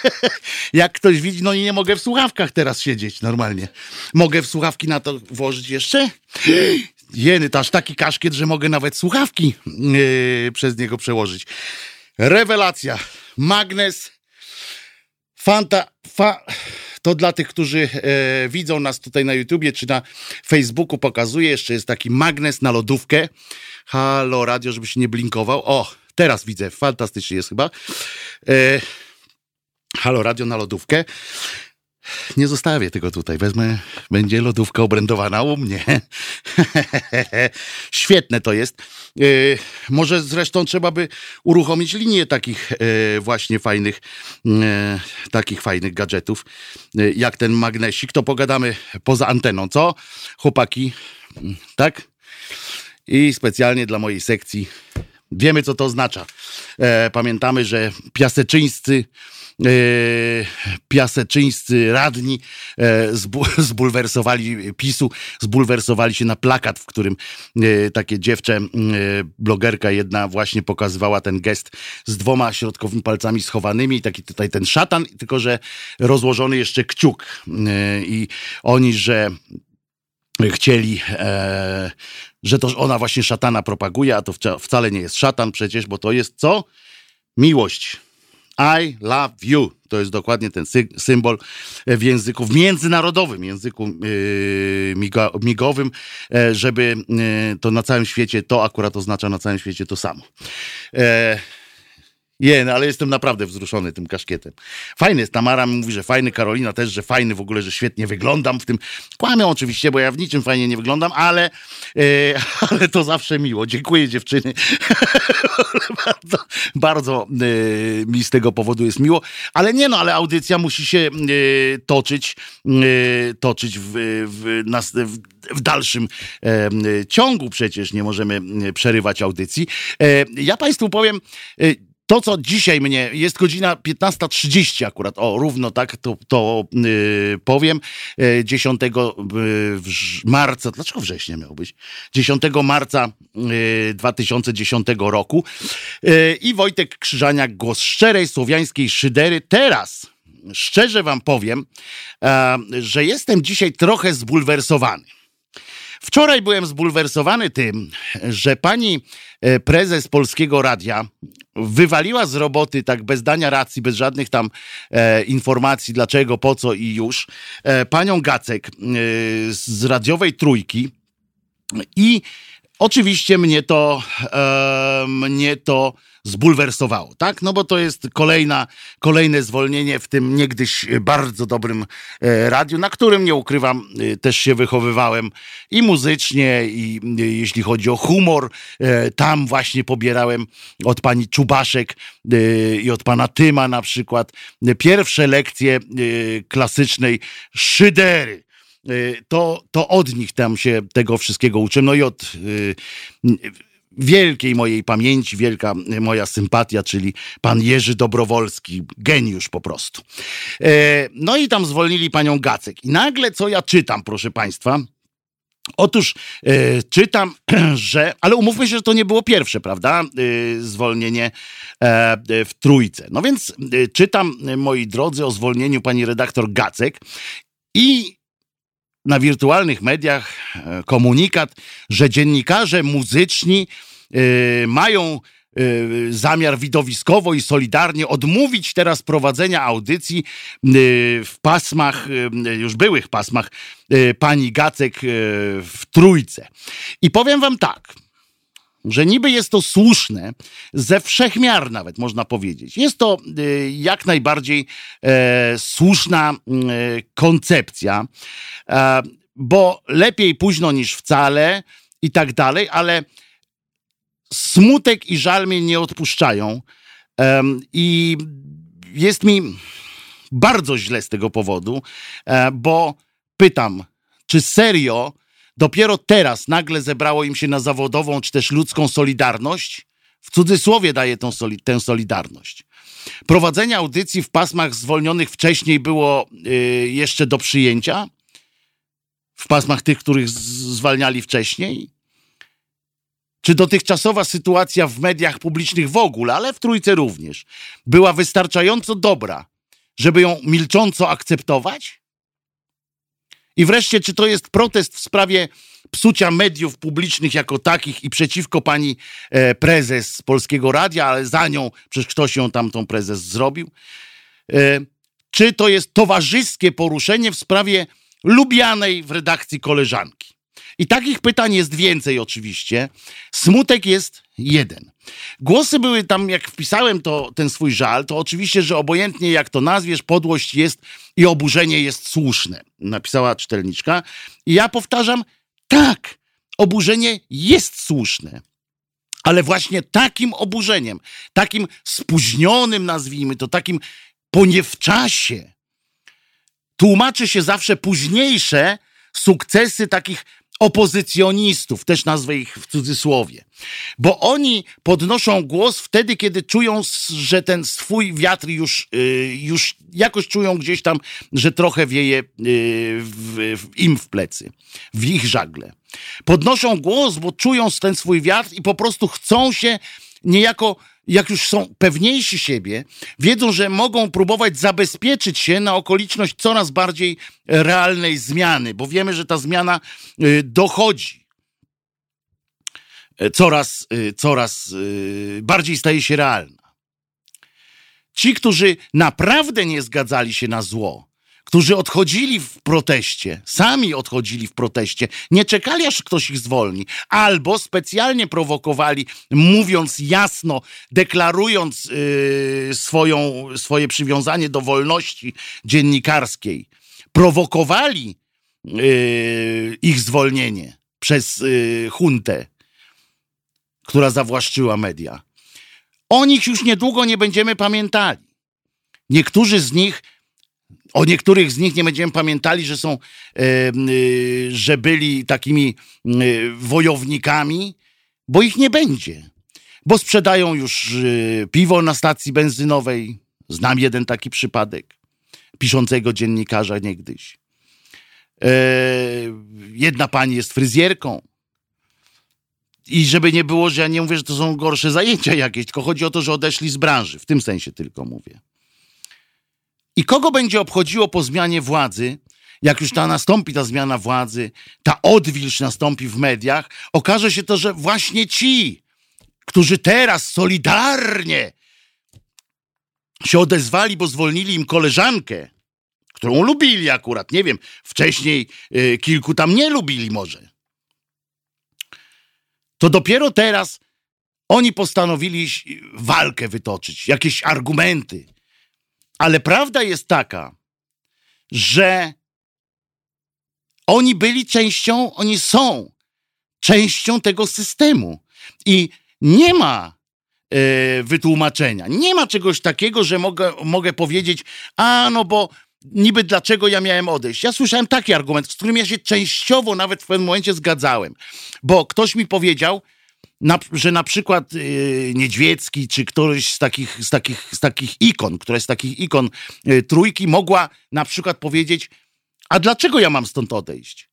[SPEAKER 1] Jak ktoś widzi, no i nie mogę w słuchawkach teraz siedzieć normalnie. Mogę w słuchawki na to włożyć jeszcze? Jeny, aż taki kaszkiet, że mogę nawet słuchawki yy, przez niego przełożyć. Rewelacja. Magnes Fanta, fa, to dla tych, którzy e, widzą nas tutaj na YouTubie czy na Facebooku pokazuję, jeszcze jest taki magnes na lodówkę. Halo radio, żeby się nie blinkował. O, teraz widzę, fantastycznie jest chyba. E, halo radio na lodówkę. Nie zostawię tego tutaj. Wezmę, będzie lodówka obrędowana u mnie. Świetne to jest. E, może zresztą trzeba by uruchomić linię takich e, właśnie fajnych, e, takich fajnych gadżetów, jak ten magnesik. To pogadamy poza anteną, co? Chłopaki, tak? I specjalnie dla mojej sekcji wiemy, co to oznacza. Pamiętamy, że piaseczyńscy piaseczyńscy radni e, zbu, zbulwersowali PiSu, zbulwersowali się na plakat, w którym e, takie dziewczę, e, blogerka jedna właśnie pokazywała ten gest z dwoma środkowymi palcami schowanymi taki tutaj ten szatan, tylko że rozłożony jeszcze kciuk. I oni, że chcieli, że to ona właśnie szatana propaguje, a to wca- wcale nie jest szatan przecież, bo to jest co? Miłość. I love you. To jest dokładnie ten sy- symbol w języku, w międzynarodowym języku yy, migowym, e, żeby yy, to na całym świecie, to akurat oznacza na całym świecie to samo. E, nie, no ale jestem naprawdę wzruszony tym kaszkietem. Fajny jest, Tamara mówi, że fajny, Karolina też, że fajny w ogóle, że świetnie wyglądam w tym. Kłamią oczywiście, bo ja w niczym fajnie nie wyglądam, ale, e, ale to zawsze miło. Dziękuję dziewczyny. bardzo bardzo e, mi z tego powodu jest miło. Ale nie no, ale audycja musi się e, toczyć, toczyć w, w, w, w dalszym ciągu przecież. Nie możemy przerywać audycji. Ja Państwu powiem, to, co dzisiaj mnie, jest godzina 15.30 akurat, o, równo tak to, to yy, powiem, yy, 10 yy, wrz- marca, dlaczego września miał być? 10 marca yy, 2010 roku yy, i Wojtek Krzyżaniak, głos szczerej słowiańskiej szydery. Teraz, szczerze wam powiem, e, że jestem dzisiaj trochę zbulwersowany. Wczoraj byłem zbulwersowany tym, że pani e, prezes Polskiego Radia wywaliła z roboty tak bez dania racji, bez żadnych tam e, informacji dlaczego, po co i już, e, panią Gacek e, z radiowej trójki i oczywiście mnie to, e, mnie to zbulwersowało, tak? No bo to jest kolejna, kolejne zwolnienie w tym niegdyś bardzo dobrym e, radiu, na którym nie ukrywam, e, też się wychowywałem i muzycznie, i e, jeśli chodzi o humor, tam właśnie pobierałem od pani Czubaszek i od pana Tyma na przykład pierwsze lekcje klasycznej szydery to, to od nich tam się tego wszystkiego uczę. No i od wielkiej mojej pamięci, wielka moja sympatia, czyli pan Jerzy Dobrowolski, geniusz po prostu. E, no i tam zwolnili panią Gacek. I nagle co ja czytam, proszę państwa, Otóż e, czytam, że, ale umówmy się, że to nie było pierwsze, prawda? E, zwolnienie e, w trójce. No więc czytam, moi drodzy, o zwolnieniu pani redaktor Gacek i na wirtualnych mediach e, komunikat, że dziennikarze muzyczni Y, mają y, zamiar widowiskowo i solidarnie odmówić teraz prowadzenia audycji w pasmach, już byłych pasmach pani Gacek w Trójce. I powiem wam tak, że niby jest to słuszne, ze wszechmiar nawet można powiedzieć. Jest to jak najbardziej e, słuszna koncepcja, e, bo lepiej późno niż wcale i tak dalej, ale smutek i żal mnie nie odpuszczają. I jest mi bardzo źle z tego powodu, e, bo pytam, czy serio dopiero teraz nagle zebrało im się na zawodową czy też ludzką solidarność? W cudzysłowie daję tą soli tę solidarność. Prowadzenie audycji w pasmach zwolnionych wcześniej było y, jeszcze do przyjęcia? W pasmach tych, których zwalniali wcześniej? czy dotychczasowa sytuacja w mediach publicznych w ogóle, ale w trójce również, była wystarczająco dobra, żeby ją milcząco akceptować? I wreszcie, czy to jest protest w sprawie psucia mediów publicznych jako takich i przeciwko pani e, prezes Polskiego Radia, ale za nią, przecież ktoś ją tam tą prezes zrobił? E, czy to jest towarzyskie poruszenie w sprawie lubianej w redakcji koleżanki? I takich pytań jest więcej oczywiście. Smutek jest jeden. Głosy były tam, jak wpisałem to, ten swój żal, to oczywiście, że obojętnie jak to nazwiesz, podłość jest i oburzenie jest słuszne, napisała czytelniczka. I ja powtarzam, tak, oburzenie jest słuszne. Ale właśnie takim oburzeniem, takim spóźnionym, nazwijmy to, takim po nie w czasie, tłumaczy się zawsze późniejsze sukcesy takich opozycjonistów, też nazwę ich w cudzysłowie, bo oni podnoszą głos wtedy, kiedy czują, że ten swój wiatr już, y, już jakoś czują gdzieś tam, że trochę wieje y, w, w im w plecy, w ich żagle. Podnoszą głos, bo czują ten swój wiatr i po prostu chcą się niejako jak już są pewniejsi siebie, wiedzą, że mogą próbować zabezpieczyć się na okoliczność coraz bardziej realnej zmiany, bo wiemy, że ta zmiana y, dochodzi. E, coraz, y, coraz y, bardziej staje się realna. Ci, którzy naprawdę nie zgadzali się na zło, którzy odchodzili w proteście, sami odchodzili w proteście, nie czekali aż ktoś ich zwolni, albo specjalnie prowokowali, mówiąc jasno, deklarując yy, swoją, swoje przywiązanie do wolności dziennikarskiej, prowokowali yy, ich zwolnienie przez yy, huntę, która zawłaszczyła media. O nich już niedługo nie będziemy pamiętali. Niektórzy z nich o niektórych z nich nie będziemy pamiętali, że są, e, e, że byli takimi e, wojownikami, bo ich nie będzie. Bo sprzedają już piwo na stacji benzynowej. Znam jeden taki przypadek piszącego dziennikarza niegdyś. Jedna pani jest fryzjerką. I żeby nie było, że ja nie mówię, że to są gorsze zajęcia jakieś, tylko chodzi o to, że odeszli z branży. W tym sensie tylko mówię. I kogo będzie obchodziło po zmianie władzy, jak już ta nastąpi ta zmiana władzy, ta odwilż nastąpi w mediach, okaże się to, że właśnie ci, którzy teraz solidarnie się odezwali, bo zwolnili im koleżankę, którą lubili akurat, nie wiem, wcześniej y, kilku tam nie lubili może. To dopiero teraz oni postanowili walkę wytoczyć, jakieś argumenty. Ale prawda jest taka, że oni byli częścią, oni są częścią tego systemu. I nie ma e, wytłumaczenia. Nie ma czegoś takiego, że mogę, mogę powiedzieć, a no bo niby dlaczego ja miałem odejść. Ja słyszałem taki argument, z którym ja się częściowo nawet w pewnym momencie zgadzałem, bo ktoś mi powiedział, na, że na przykład yy, Niedźwiecki, czy któryś z takich, z takich, z takich ikon, która z takich ikon yy, trójki mogła na przykład powiedzieć, a dlaczego ja mam stąd odejść?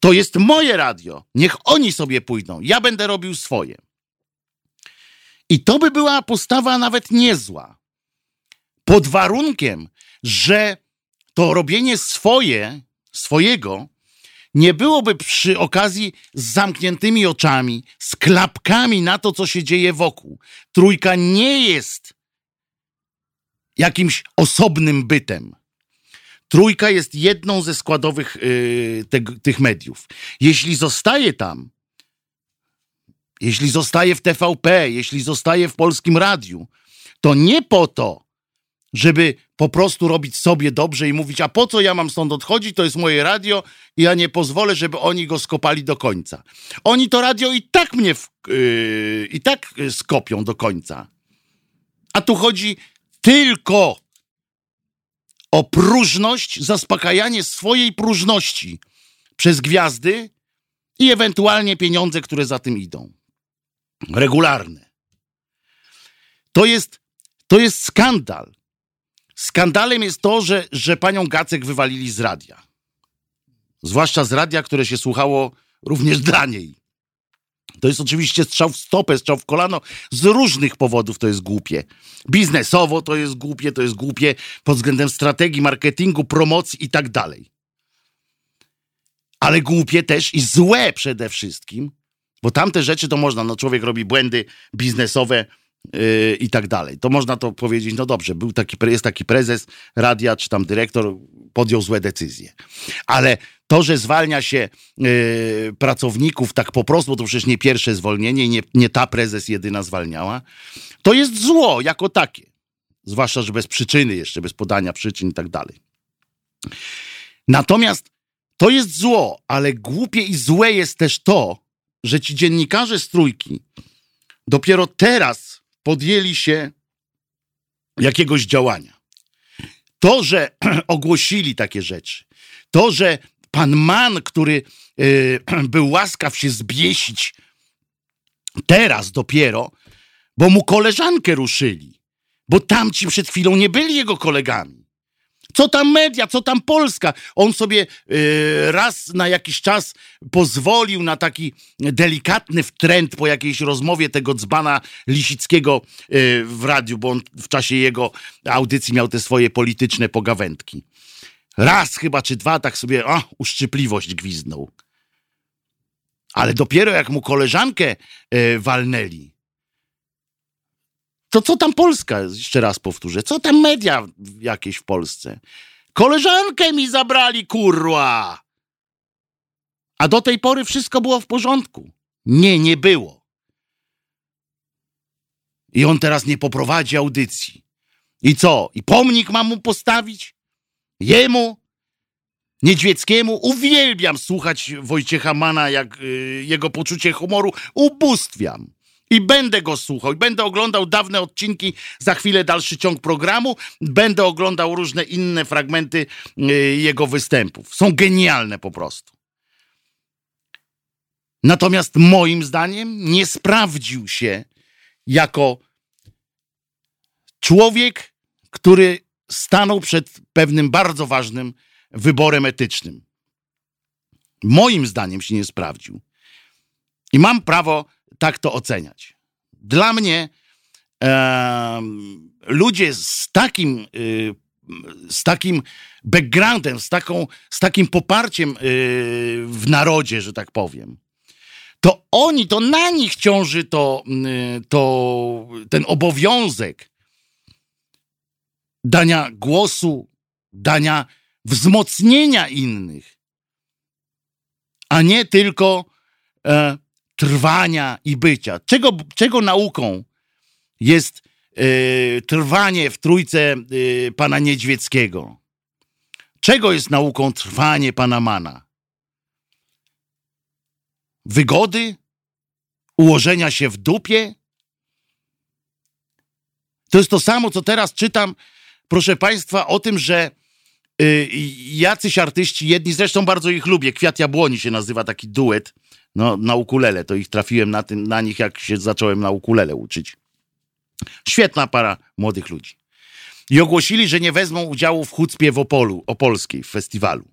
[SPEAKER 1] To jest moje radio. Niech oni sobie pójdą. Ja będę robił swoje. I to by była postawa nawet niezła. Pod warunkiem, że to robienie swoje, swojego, nie byłoby przy okazji z zamkniętymi oczami, z klapkami na to, co się dzieje wokół. Trójka nie jest jakimś osobnym bytem. Trójka jest jedną ze składowych yy, te, tych mediów. Jeśli zostaje tam, jeśli zostaje w TVP, jeśli zostaje w polskim radiu, to nie po to, żeby po prostu robić sobie dobrze i mówić, a po co ja mam stąd odchodzić, to jest moje radio i ja nie pozwolę, żeby oni go skopali do końca. Oni to radio i tak mnie w, yy, i tak skopią do końca. A tu chodzi tylko o próżność, zaspokajanie swojej próżności przez gwiazdy i ewentualnie pieniądze, które za tym idą. Regularne. To jest, to jest skandal. Skandalem jest to, że, że panią Gacek wywalili z radia. Zwłaszcza z radia, które się słuchało również dla niej. To jest oczywiście strzał w stopę, strzał w kolano. Z różnych powodów to jest głupie. Biznesowo to jest głupie, to jest głupie pod względem strategii, marketingu, promocji i tak dalej. Ale głupie też i złe przede wszystkim, bo tamte rzeczy to można, no człowiek robi błędy biznesowe, Yy, i tak dalej. To można to powiedzieć, no dobrze, był taki, jest taki prezes radia, czy tam dyrektor, podjął złe decyzje. Ale to, że zwalnia się yy, pracowników tak po prostu, bo to przecież nie pierwsze zwolnienie nie, nie ta prezes jedyna zwalniała, to jest zło jako takie. Zwłaszcza, że bez przyczyny jeszcze, bez podania przyczyn i tak dalej. Natomiast to jest zło, ale głupie i złe jest też to, że ci dziennikarze z trójki dopiero teraz podjęli się jakiegoś działania. To, że ogłosili takie rzeczy, to, że pan Man, który yy, był łaskaw się zbiesić teraz dopiero, bo mu koleżankę ruszyli, bo tamci przed chwilą nie byli jego kolegami. Co tam media, co tam Polska? On sobie y, raz na jakiś czas pozwolił na taki delikatny wtręt po jakiejś rozmowie tego dzbana Lisickiego y, w radiu, bo on w czasie jego audycji miał te swoje polityczne pogawędki. Raz chyba czy dwa tak sobie o, uszczypliwość gwizdnął. Ale dopiero jak mu koleżankę y, walnęli, to co tam Polska, jeszcze raz powtórzę, co tam media jakieś w Polsce? Koleżankę mi zabrali, kurwa! A do tej pory wszystko było w porządku. Nie, nie było. I on teraz nie poprowadzi audycji. I co? I pomnik mam mu postawić? Jemu? Niedźwieckiemu? Uwielbiam słuchać Wojciecha Mana, jak y, jego poczucie humoru ubóstwiam. I będę go słuchał, i będę oglądał dawne odcinki, za chwilę dalszy ciąg programu, będę oglądał różne inne fragmenty y, jego występów. Są genialne po prostu. Natomiast moim zdaniem nie sprawdził się jako człowiek, który stanął przed pewnym bardzo ważnym wyborem etycznym. Moim zdaniem się nie sprawdził. I mam prawo tak to oceniać. Dla mnie e, ludzie z takim y, z takim backgroundem, z, taką, z takim poparciem yy, w narodzie, że tak powiem, to oni, to na nich ciąży to, yy, to ten obowiązek dania głosu, dania wzmocnienia innych, a nie tylko e, trwania i bycia. Czego, czego nauką jest e, trwanie w trójce e, pana Niedźwieckiego? Czego jest nauką trwanie pana Mana? Wygody? Ułożenia się w dupie? To jest to samo, co teraz czytam, proszę Państwa, o tym, że y, jacyś artyści, jedni zresztą bardzo ich lubię, Kwiat Jabłoni się nazywa taki duet, no, na ukulele, to ich trafiłem na, tym, na nich, jak się zacząłem na ukulele uczyć. Świetna para młodych ludzi. I ogłosili, że nie wezmą udziału w chucpie w Opolu, Opolskiej, w festiwalu.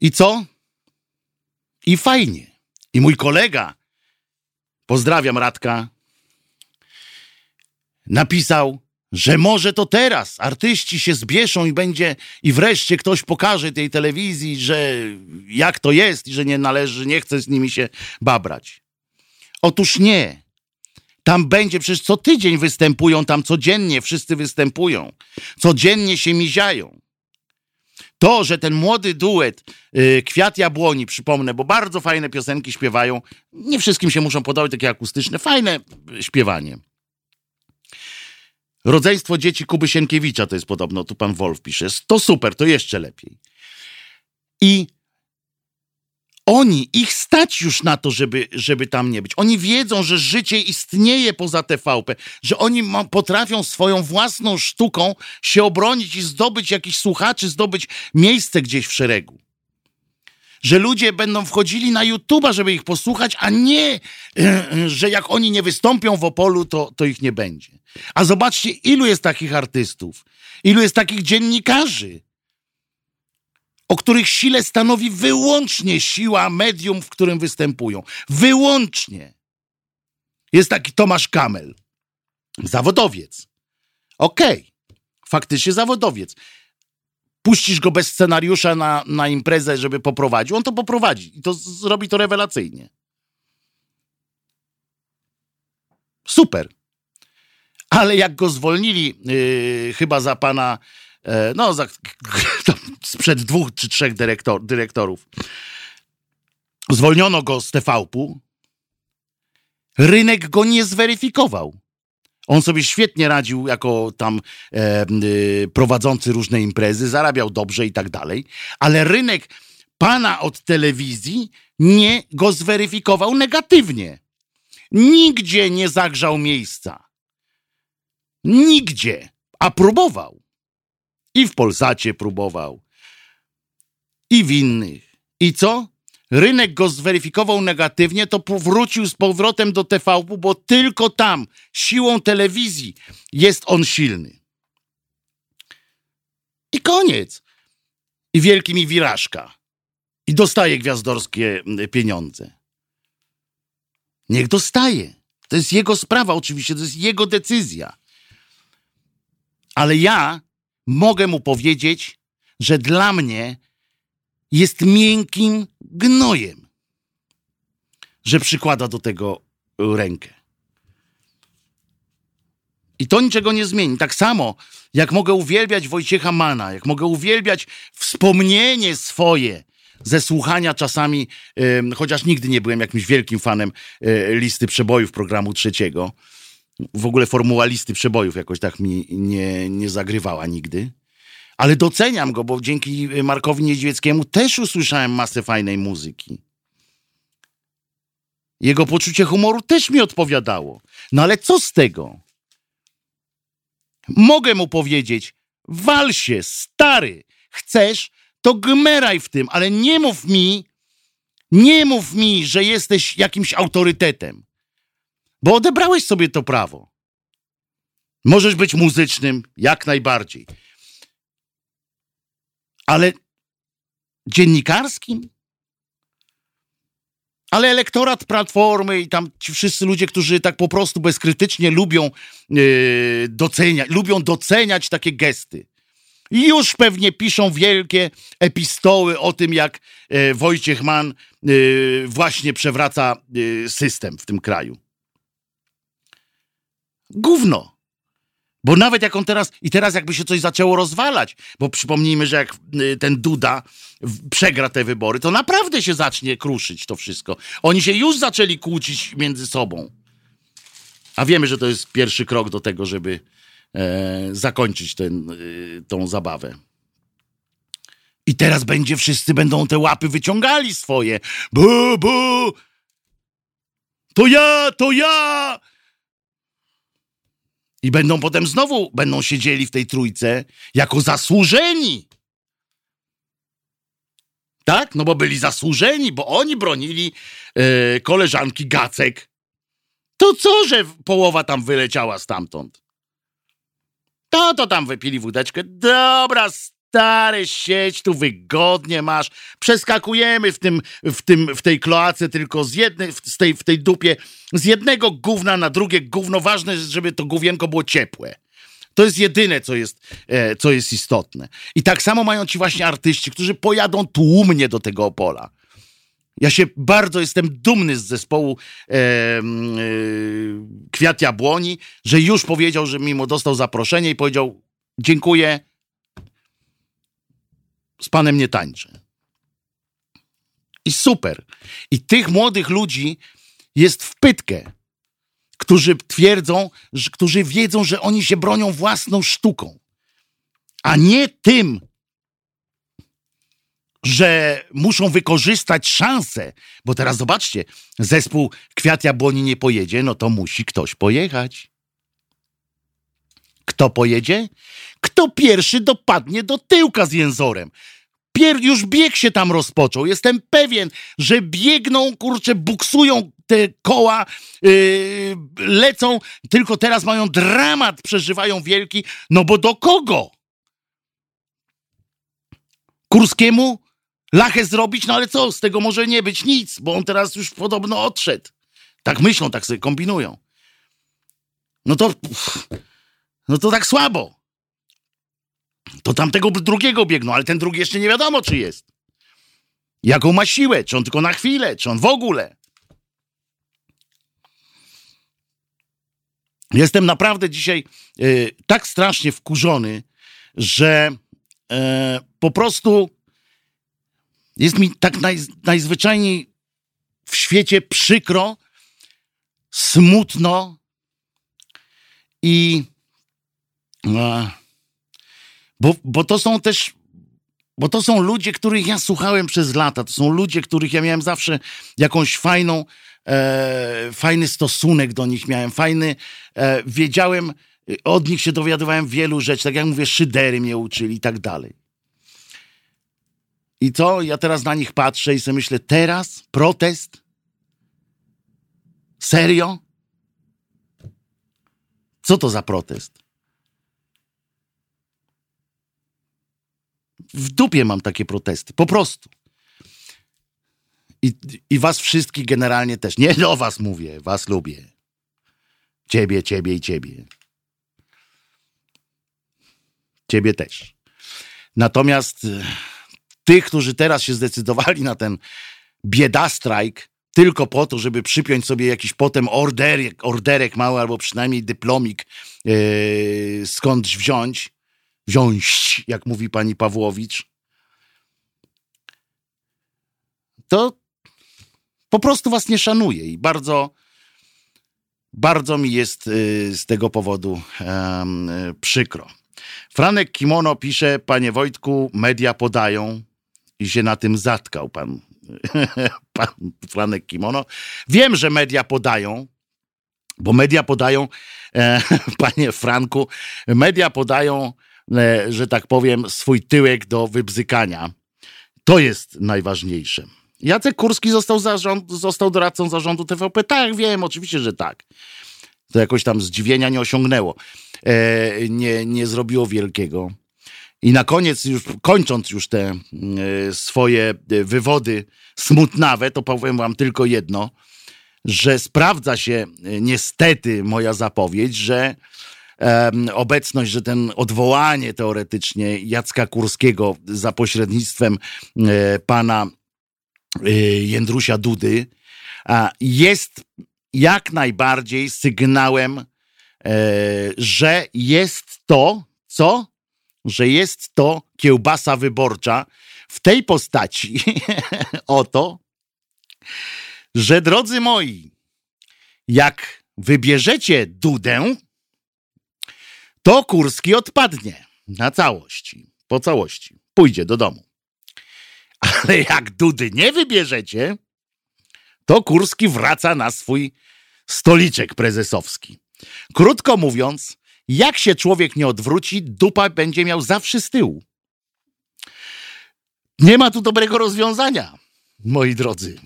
[SPEAKER 1] I co? I fajnie. I mój kolega, pozdrawiam Radka, napisał, że może to teraz artyści się zbieszą i będzie i wreszcie ktoś pokaże tej telewizji, że jak to jest i że nie należy, nie chce z nimi się babrać. Otóż nie. Tam będzie przecież co tydzień występują, tam codziennie wszyscy występują. Codziennie się miziają. To, że ten młody duet yy, Kwiat Jabłoni, przypomnę, bo bardzo fajne piosenki śpiewają, nie wszystkim się muszą podobać, takie akustyczne, fajne śpiewanie. Rodzeństwo dzieci Kuby Sienkiewicza to jest podobno, tu pan Wolf pisze. To super, to jeszcze lepiej. I oni, ich stać już na to, żeby, żeby tam nie być. Oni wiedzą, że życie istnieje poza TVP, że oni ma, potrafią swoją własną sztuką się obronić i zdobyć jakichś słuchaczy, zdobyć miejsce gdzieś w szeregu. Że ludzie będą wchodzili na YouTube'a, żeby ich posłuchać, a nie, że jak oni nie wystąpią w Opolu, to, to ich nie będzie. A zobaczcie, ilu jest takich artystów, ilu jest takich dziennikarzy, o których sile stanowi wyłącznie siła medium, w którym występują. Wyłącznie. Jest taki Tomasz Kamel, zawodowiec. Okej, okay. faktycznie zawodowiec. Puścisz go bez scenariusza na, na imprezę, żeby poprowadził, on to poprowadzi i to zrobi to rewelacyjnie. Super. Ale jak go zwolnili, yy, chyba za pana, yy, no, za, sprzed dwóch czy trzech dyrektor, dyrektorów, zwolniono go z TVP-u, rynek go nie zweryfikował. On sobie świetnie radził jako tam e, y, prowadzący różne imprezy, zarabiał dobrze i tak dalej, ale rynek pana od telewizji nie go zweryfikował negatywnie. Nigdzie nie zagrzał miejsca. Nigdzie. A próbował. I w Polsacie próbował. I w innych. I co? Rynek go zweryfikował negatywnie, to powrócił z powrotem do TVP, bo tylko tam, siłą telewizji, jest on silny. I koniec. I wielki mi wirażka. I dostaje gwiazdorskie pieniądze. Niech dostaje. To jest jego sprawa, oczywiście, to jest jego decyzja. Ale ja mogę mu powiedzieć, że dla mnie jest miękkim gnojem, że przykłada do tego rękę. I to niczego nie zmieni. Tak samo, jak mogę uwielbiać Wojciecha Mana, jak mogę uwielbiać wspomnienie swoje ze słuchania czasami, chociaż nigdy nie byłem jakimś wielkim fanem e, listy przebojów programu trzeciego, w ogóle formuła listy przebojów jakoś tak mi nie, nie zagrywała nigdy. Ale doceniam go, bo dzięki Markowi Niedźwieckiemu też usłyszałem masę fajnej muzyki. Jego poczucie humoru też mi odpowiadało. No ale co z tego? Mogę mu powiedzieć, wal się, stary, chcesz, to gmeraj w tym, ale nie mów mi, nie mów mi, że jesteś jakimś autorytetem. Bo odebrałeś sobie to prawo. Możesz być muzycznym, jak najbardziej. Ale dziennikarskim? Ale elektorat Platformy i tam ci wszyscy ludzie, którzy tak po prostu bezkrytycznie lubią yy, doceniać, lubią doceniać takie gesty. I już pewnie piszą wielkie epistoły o tym, jak yy, Wojciech Mann yy, właśnie przewraca system w tym kraju. Gówno. Bo nawet jak on teraz, i teraz jakby się coś zaczęło rozwalać, bo przypomnijmy, że jak y, ten Duda przegra te wybory, to naprawdę się zacznie kruszyć to wszystko. Oni się już zaczęli kłócić między sobą. A wiemy, że to jest pierwszy krok do tego, żeby e, zakończyć ten, y, tą zabawę. I teraz będzie, wszyscy będą te łapy wyciągali swoje. Bu, bu! To ja, to ja! I będą potem znowu będą siedzieli w tej trójce jako zasłużeni. Tak? No bo byli zasłużeni, bo oni bronili e, koleżanki Gacek. To co, że połowa tam wyleciała stamtąd? To to tam wypili wódeczkę. Dobra, Stary, sieć tu wygodnie masz. Przeskakujemy w, tym, w, tym, w tej kloace tylko z jednej, z tej, w tej dupie z jednego gówna na drugie gówno. Ważne jest, żeby to gówienko było ciepłe. To jest jedyne, co jest, e, co jest istotne. I tak samo mają ci właśnie artyści, którzy pojadą tłumnie do tego Opola. Ja się bardzo jestem dumny z zespołu e, e, Kwiat Jabłoni, że już powiedział, że mimo dostał zaproszenie i powiedział dziękuję, z panem nie tańczę. I super. I tych młodych ludzi jest w pytkę, którzy twierdzą, że, którzy wiedzą, że oni się bronią własną sztuką, a nie tym, że muszą wykorzystać szansę, bo teraz zobaczcie, zespół Kwiat Jabłoni nie pojedzie, no to musi ktoś pojechać. Kto pojedzie? Kto pierwszy dopadnie do tyłka z jęzorem? Pier już bieg się tam rozpoczął. Jestem pewien, że biegną, kurczę, buksują te koła, yy, lecą, tylko teraz mają dramat, przeżywają wielki, no bo do kogo? Kurskiemu lachę zrobić, no ale co, z tego może nie być nic, bo on teraz już podobno odszedł. Tak myślą, tak sobie kombinują. No to, no to tak słabo. To tamtego drugiego biegną, ale ten drugi jeszcze nie wiadomo, czy jest. Jaką ma siłę, czy on tylko na chwilę, czy on w ogóle. Jestem naprawdę dzisiaj y, tak strasznie wkurzony, że y, po prostu jest mi tak naj, najzwyczajniej w świecie przykro, smutno i. Y, bo, bo to są też bo to są ludzie, których ja słuchałem przez lata. To są ludzie, których ja miałem zawsze jakąś fajną, e, fajny stosunek do nich miałem, fajny, e, wiedziałem, od nich się dowiadywałem wielu rzeczy, tak jak mówię, szydery mnie uczyli i tak dalej. I to ja teraz na nich patrzę i sobie myślę, teraz protest? Serio? Co to za protest? W dupie mam takie protesty. Po prostu. I, I was wszystkich generalnie też. Nie do was mówię, was lubię. Ciebie, ciebie i ciebie. Ciebie też. Natomiast e, tych, którzy teraz się zdecydowali na ten biedastrajk, tylko po to, żeby przypiąć sobie jakiś potem orderek, orderek mały albo przynajmniej dyplomik yy, skądś wziąć, wziąć, jak mówi pani Pawłowicz, to po prostu was nie szanuję i bardzo, bardzo mi jest y, z tego powodu um, przykro. Franek Kimono pisze, panie Wojtku, media podają i się na tym zatkał pan, pan Franek Kimono. Wiem, że media podają, bo media podają, e, panie Franku, media podają że tak powiem, swój tyłek do wybzykania. To jest najważniejsze. Jacek Kurski został, zarząd, został doradcą zarządu TVP? Tak, wiem, oczywiście, że tak. To jakoś tam zdziwienia nie osiągnęło. E, nie, nie zrobiło wielkiego. I na koniec, już kończąc już te y, swoje wywody smutnawe, to powiem wam tylko jedno, że sprawdza się niestety moja zapowiedź, że obecność, że ten odwołanie teoretycznie Jacka Kurskiego za pośrednictwem e, pana e, Jędrusia Dudy jest jak najbardziej sygnałem, e, że jest to, co? Że jest to kiełbasa wyborcza w tej postaci. Oto, że drodzy moi, jak wybierzecie Dudę, to Kurski odpadnie na całości, po całości. Pójdzie do domu. Ale jak Dudy nie wybierzecie, to Kurski wraca na swój stoliczek prezesowski. Krótko mówiąc, jak się człowiek nie odwróci, dupa będzie miał zawsze z tyłu. Nie ma tu dobrego rozwiązania, moi drodzy.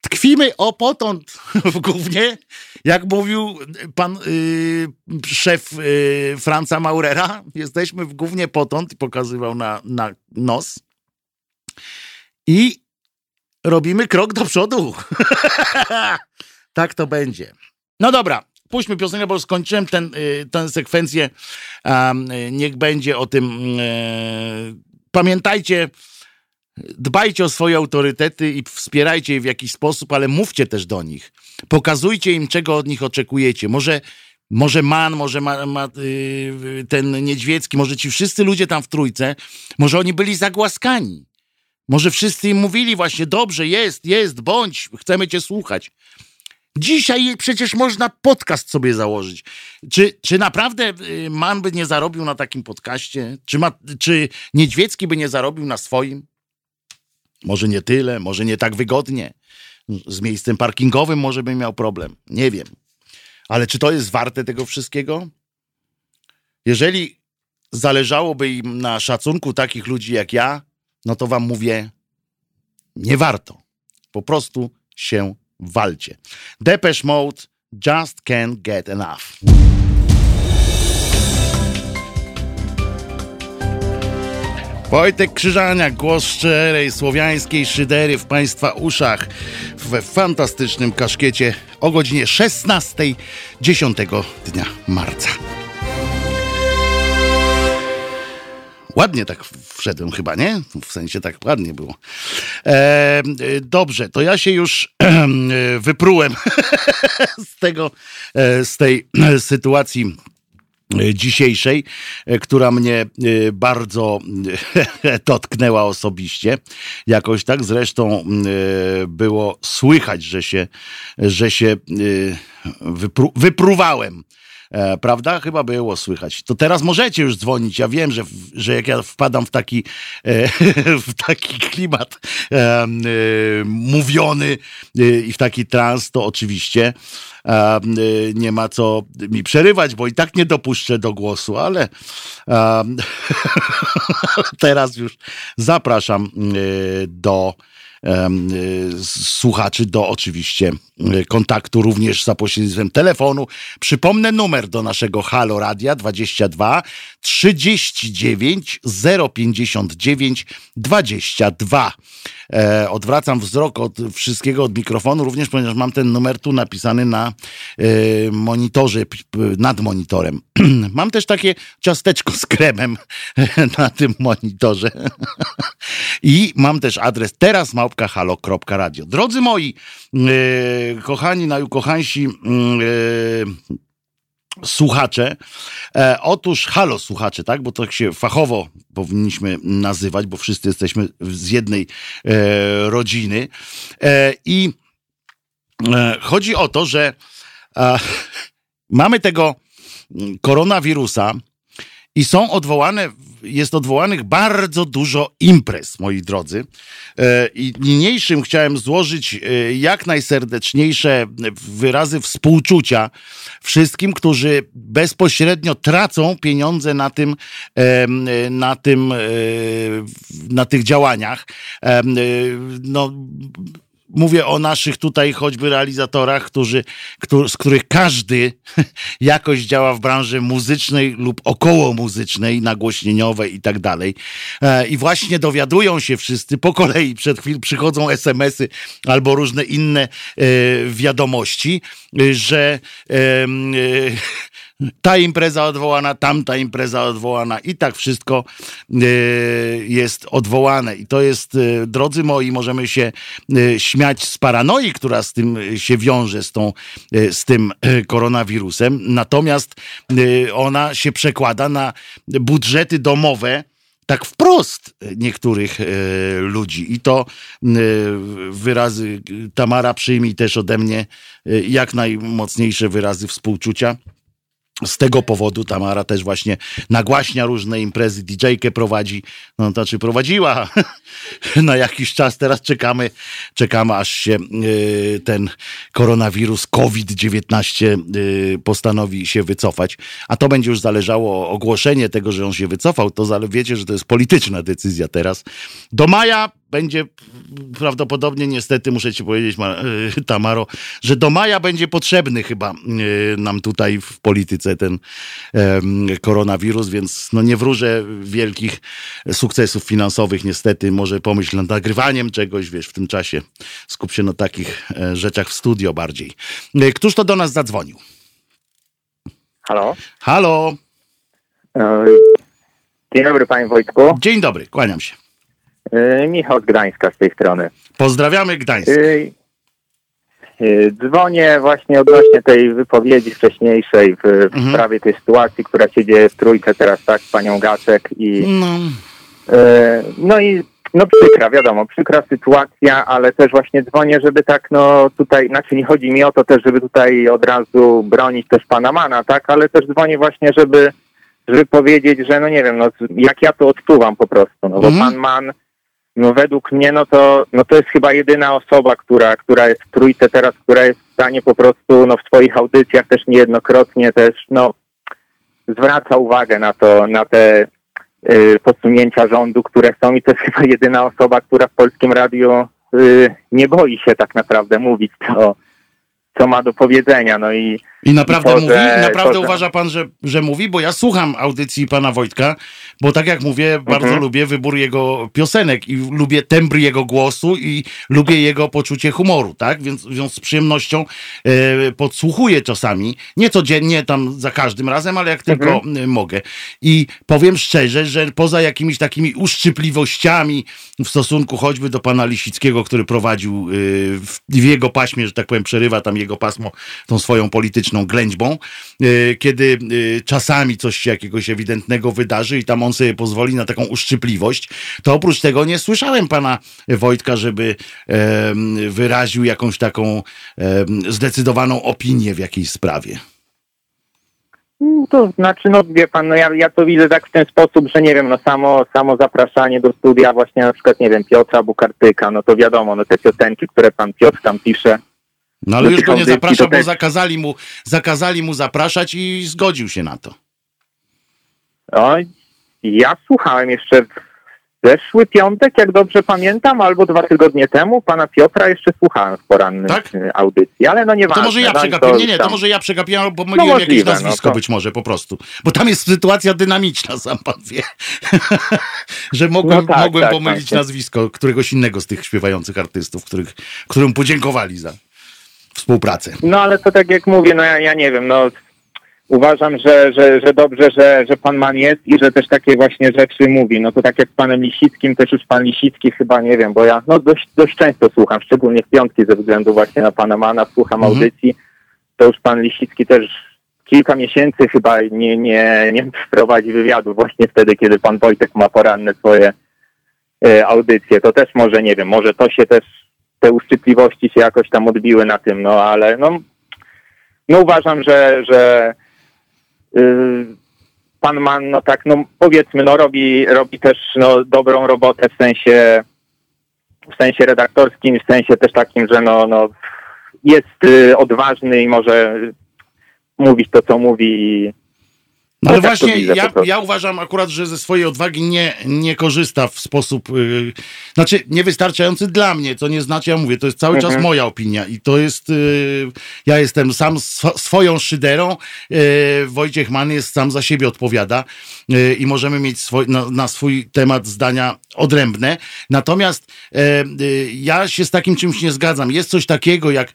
[SPEAKER 1] Tkwimy o potąd w głównie, jak mówił pan y, szef y, Franca Maurera, jesteśmy w głównie potąd, pokazywał na, na nos. I robimy krok do przodu. tak to będzie. No dobra, puśćmy piosenkę, bo skończyłem ten, y, tę sekwencję. Um, niech będzie o tym. Y, pamiętajcie, Dbajcie o swoje autorytety i wspierajcie je w jakiś sposób, ale mówcie też do nich. Pokazujcie im, czego od nich oczekujecie. Może, może Man, może ma, ma, yy, ten Niedźwiecki, może ci wszyscy ludzie tam w trójce, może oni byli zagłaskani. Może wszyscy im mówili właśnie, dobrze, jest, jest, bądź, chcemy cię słuchać. Dzisiaj przecież można podcast sobie założyć. Czy, czy naprawdę y, Man by nie zarobił na takim podcaście? Czy, ma, czy Niedźwiecki by nie zarobił na swoim? Może nie tyle, może nie tak wygodnie. Z miejscem parkingowym może bym miał problem. Nie wiem. Ale czy to jest warte tego wszystkiego? Jeżeli zależałoby im na szacunku takich ludzi jak ja, no to wam mówię, nie warto. Po prostu się walcie. Depeche Mode just can't get enough. Wojtek Krzyżania, głos szczerej słowiańskiej szydery w Państwa uszach w fantastycznym kaszkiecie o godzinie 16 10 dnia marca. Ładnie tak wszedłem chyba, nie? W sensie tak ładnie było. E, dobrze, to ja się już wyprułem z tego, e, z tej sytuacji dzisiejszej, e, która mnie e, bardzo dotknęła osobiście. Jakoś tak zresztą było słychać, że się, że się wypru, wypruwałem E, prawda? Chyba było słychać. To teraz możecie już dzwonić. Ja wiem, że, że jak ja wpadam w taki, e, w taki klimat e, mówiony e, i w taki trans, to oczywiście e, nie ma co mi przerywać, bo i tak nie dopuszczę do głosu, ale teraz już zapraszam do słuchaczy do oczywiście y, kontaktu również za pośrednictwem telefonu. Przypomnę numer do naszego Halo Radia 22 39 059 22. E, odwracam wzrok od wszystkiego, od mikrofonu, również ponieważ mam ten numer tu napisany na e, monitorze, nad monitorem. mam też takie ciasteczko z kremem na tym monitorze. I mam też adres teraz małpka.halo.radio. Drodzy moi, e, kochani, najukochańsi, e, słuchacze. E, otóż, halo słuchacze, tak, bo tak się fachowo powinniśmy nazywać, bo wszyscy jesteśmy z jednej e, rodziny. E, I e, chodzi o to, że mamy tego koronawirusa i są odwołane jest odwołanych bardzo dużo imprez, moi drodzy. E, I niniejszym chciałem złożyć e, jak najserdeczniejsze wyrazy współczucia wszystkim, którzy bezpośrednio tracą pieniądze na tym, na tym, na tych działaniach. No, mówię o naszych tutaj choćby realizatorach, którzy, z których każdy jakoś działa w branży muzycznej lub około muzycznej, nagłośnieniowej i tak dalej. E, I właśnie dowiadują się wszyscy po kolei, przed chwilą przychodzą SMS-y albo różne inne e, wiadomości, że ta impreza odwołana, tamta impreza odwołana i tak wszystko e, jest odwołane. I to jest, e, drodzy moi, możemy się e, śmiać z paranoi, która z tym się wiąże, z, tą, z tym koronawirusem. Natomiast ona się przekłada na budżety domowe, tak wprost niektórych ludzi. I to wyrazy Tamara przyjmij też ode mnie jak najmocniejsze wyrazy współczucia z tego powodu Tamara też właśnie nagłaśnia różne imprezy, DJ-kę prowadzi, no to znaczy prowadziła? Na jakiś czas, teraz czekamy, czekamy aż się y, ten koronawirus COVID-19 y, postanowi się wycofać, a to będzie już zależało ogłoszenie tego, że on się wycofał, to wiecie, że to jest polityczna decyzja teraz. Do maja będzie prawdopodobnie, niestety muszę ci powiedzieć, y, Tamaro, że do maja będzie potrzebny chyba y, nam tutaj w polityce ten koronawirus, więc no nie wróżę wielkich sukcesów finansowych niestety. Może pomyśl nad nagrywaniem czegoś, wiesz, w tym czasie. Skup się na takich e, rzeczach w studio bardziej. E, któż to do nas zadzwonił?
[SPEAKER 4] Halo?
[SPEAKER 1] Halo?
[SPEAKER 4] E, dzień dobry, panie Wojtku.
[SPEAKER 1] Dzień dobry, kłaniam się.
[SPEAKER 4] E, Michał z Gdańska z tej strony.
[SPEAKER 1] Pozdrawiamy Gdańsk. E,
[SPEAKER 4] e, dzwonię właśnie odnośnie tej wypowiedzi wcześniejszej w, w mhm. sprawie tej sytuacji, która się dzieje w trójce teraz, tak, z panią Gacek i no, no i no przykra, wiadomo, przykra sytuacja, ale też właśnie dzwonię, żeby tak, no tutaj, znaczy nie chodzi mi o to też, żeby tutaj od razu bronić też pana Mana, tak, ale też dzwonię właśnie, żeby, żeby powiedzieć, że no nie wiem, no jak ja to odczuwam po prostu, no bo mhm. pan Man no według mnie, no to, no to jest chyba jedyna osoba, która, która jest w trójce teraz, która jest w stanie po prostu, no w swoich audycjach też niejednokrotnie też, no zwraca uwagę na to, na te y, posunięcia rządu, które są. I to jest chyba jedyna osoba, która w Polskim Radiu y, nie boi się tak naprawdę mówić to, co ma do powiedzenia. No i,
[SPEAKER 1] I naprawdę i to, mówi? Że, naprawdę to, uważa pan, że, że mówi? Bo ja słucham audycji pana Wojtka, bo tak jak mówię, bardzo mhm. lubię wybór jego piosenek i lubię tembr jego głosu i lubię jego poczucie humoru, tak? Więc, więc z przyjemnością e, podsłuchuję czasami, nie codziennie, tam za każdym razem, ale jak tylko mhm. Mogę. I powiem szczerze, że poza jakimiś takimi uszczypliwościami w stosunku choćby do pana Lisickiego, który prowadził e, w, w jego paśmie, że tak powiem, przerywa tam jego pasmo tą swoją polityczną ględźbą, e, kiedy e, czasami coś się jakiegoś ewidentnego wydarzy i tam on sobie pozwoli na taką uszczypliwość, to oprócz tego nie słyszałem pana Wojtka, żeby wyraził jakąś taką zdecydowaną opinię w jakiejś sprawie.
[SPEAKER 4] Mm, to znaczy, no wie pan, no ja, ja to widzę tak w ten sposób, że nie wiem, no samo, samo zapraszanie do studia właśnie na przykład, nie wiem, Piotra Bukartyka, no to wiadomo, no te piosenki, które pan Piotr tam pisze,
[SPEAKER 1] no ale już go nie zaprasza, bo zakazali mu, zakazali mu zapraszać i zgodził się na to.
[SPEAKER 4] O, ja słuchałem jeszcze w zeszły piątek, jak dobrze pamiętam, albo dwa tygodnie temu pana Piotra jeszcze słuchałem w porannym tak? Y, audycji, ale no nie
[SPEAKER 1] To może ja no przegapiłem, nie, nie, to może ja przegapiłem, bo myliłem no jakieś nazwisko no to... być może po prostu. Bo tam jest sytuacja dynamiczna, sam pan wie. że mogłem, no tak, mogłem tak, pomylić tak, nazwisko któregoś innego z tych śpiewających artystów, których, którym podziękowali za współpracę.
[SPEAKER 4] No ale to tak jak mówię, no ja, ja nie wiem, no uważam, że, że, że dobrze, że, że pan Man jest i że też takie właśnie rzeczy mówi. No to tak jak z panem Lisickim, też już pan Lisicki chyba, nie wiem, bo ja no dość, dość często słucham, szczególnie w piątki ze względu właśnie na pana Mana, słucham mhm. audycji, to już pan Lisicki też kilka miesięcy chyba nie, nie, nie prowadzi wywiadu właśnie wtedy, kiedy pan Wojtek ma poranne swoje e, audycje. To też może, nie wiem, może to się też te uszczypliwości się jakoś tam odbiły na tym, no ale no, no uważam, że, że yy, pan Man, no tak, no powiedzmy, no robi, robi też no, dobrą robotę w sensie w sensie redaktorskim, w sensie też takim, że no, no jest y, odważny i może mówić to, co mówi i
[SPEAKER 1] No ale tak właśnie ja, ja uważam akurat, że ze swojej odwagi nie, nie korzysta w sposób, yy, znaczy niewystarczający dla mnie, to nie znaczy, ja mówię, to jest cały mhm. czas moja opinia i to jest, yy, ja jestem sam sw swoją szyderą, yy, Wojciech Mann jest sam za siebie odpowiada yy, i możemy mieć swój, na, na, swój temat zdania odrębne, natomiast yy, yy, ja się z takim czymś nie zgadzam. Jest coś takiego, jak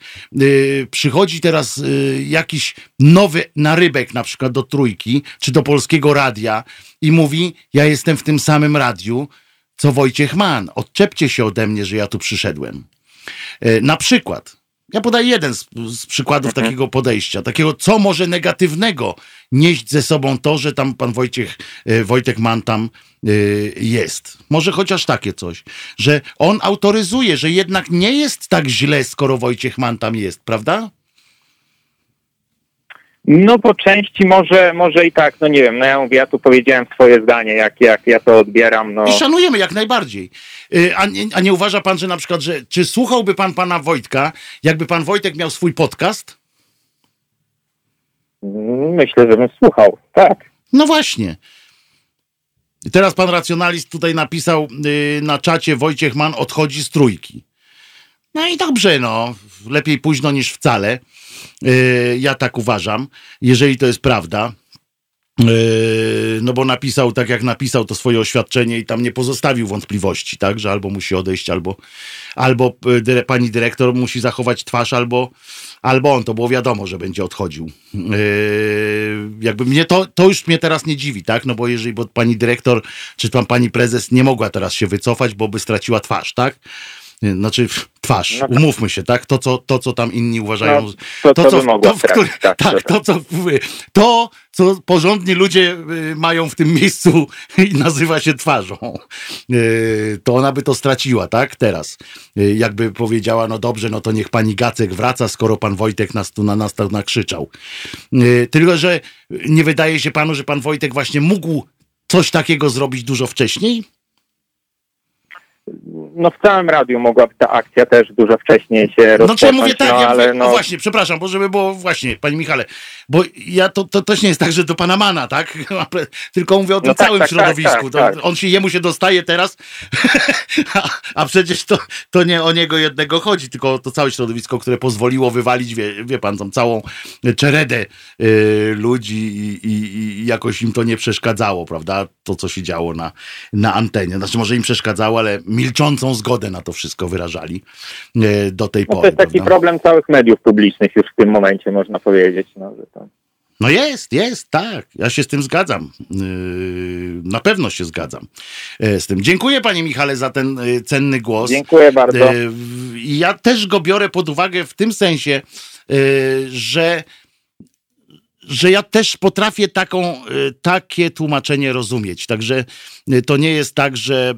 [SPEAKER 1] przychodzi teraz jakiś nowy narybek na przykład do trójki, czy do polskiego radia i mówi: Ja jestem w tym samym radiu, co Wojciech Mann. Odczepcie się ode mnie, że ja tu przyszedłem. E, na przykład, ja podaję jeden z, z przykładów mhm. takiego podejścia, takiego, co może negatywnego nieść ze sobą to, że tam pan Wojciech, e, Wojtek Mann tam e, jest. Może chociaż takie coś, że on autoryzuje, że jednak nie jest tak źle, skoro Wojciech Mann tam jest, prawda?
[SPEAKER 4] No po części może, może i tak, no nie wiem, no ja mówię, ja tu powiedziałem swoje zdanie, jak, jak ja to odbieram. No.
[SPEAKER 1] I szanujemy jak najbardziej. Y, a nie, a nie uważa pan, że na przykład, że czy słuchałby pan pana Wojtka, jakby pan Wojtek miał swój podcast?
[SPEAKER 4] Myślę, że bym słuchał, tak.
[SPEAKER 1] No właśnie. Teraz pan racjonalist tutaj napisał yy, na czacie Wojciech Mann odchodzi z trójki. No i dobrze, no. Lepiej późno niż wcale. Yy, ja tak uważam, jeżeli to jest prawda. Yy, no bo napisał tak, jak napisał to swoje oświadczenie i tam nie pozostawił wątpliwości, tak, że albo musi odejść, albo, albo yy, pani dyrektor musi zachować twarz, albo, albo on. To było wiadomo, że będzie odchodził. jakby mnie to, to już mnie teraz nie dziwi, tak, no bo jeżeli bo pani dyrektor, czy tam pani prezes nie mogła teraz się wycofać, bo by straciła twarz, tak, znaczy twarz, no tak. umówmy się, tak? To co, to, co tam inni uważają. No,
[SPEAKER 4] to, to, co, to, w
[SPEAKER 1] który, tak, tak, to, co, to, co porządni ludzie y, mają w tym miejscu i nazywa się twarzą. Y, to ona by to straciła, tak? Teraz. Y, jakby powiedziała, no dobrze, no to niech pani Gacek wraca, skoro pan Wojtek nas tu na nas tak nakrzyczał. Tylko, że nie wydaje się panu, że pan Wojtek właśnie mógł coś takiego zrobić dużo wcześniej?
[SPEAKER 4] No w całym radiu mogłaby ta akcja też dużo wcześniej się
[SPEAKER 1] rozpocząć. No czy ja mówię tak, no, ja ale no... no... właśnie, przepraszam, bo żeby było właśnie, panie Michale, bo ja to, to też nie jest tak, że do pana Mana, tak? Tylko mówię o tym no tak, całym tak, tak środowisku. Tak, tak, on się, jemu się dostaje teraz, a, a, przecież to, to nie o niego jednego chodzi, tylko o to całe środowisko, które pozwoliło wywalić, wie, wie pan, tą całą czeredę y, ludzi i, i, i, jakoś im to nie przeszkadzało, prawda? To, co się działo na, na antenie. Znaczy może im przeszkadzało, ale milczącą zgodę na to wszystko wyrażali e, do tej
[SPEAKER 4] no
[SPEAKER 1] pory.
[SPEAKER 4] To jest taki prawda? problem całych mediów publicznych już w tym momencie, można powiedzieć. No, że.
[SPEAKER 1] No jest, jest, tak. Ja się z tym zgadzam. Yy, na pewno się zgadzam e, z tym. Dziękuję panie Michale za ten cenny głos.
[SPEAKER 4] Dziękuję bardzo.
[SPEAKER 1] Ja też go biorę pod uwagę w tym sensie, że że ja też potrafię taką, takie tłumaczenie rozumieć. Także to nie jest tak, że,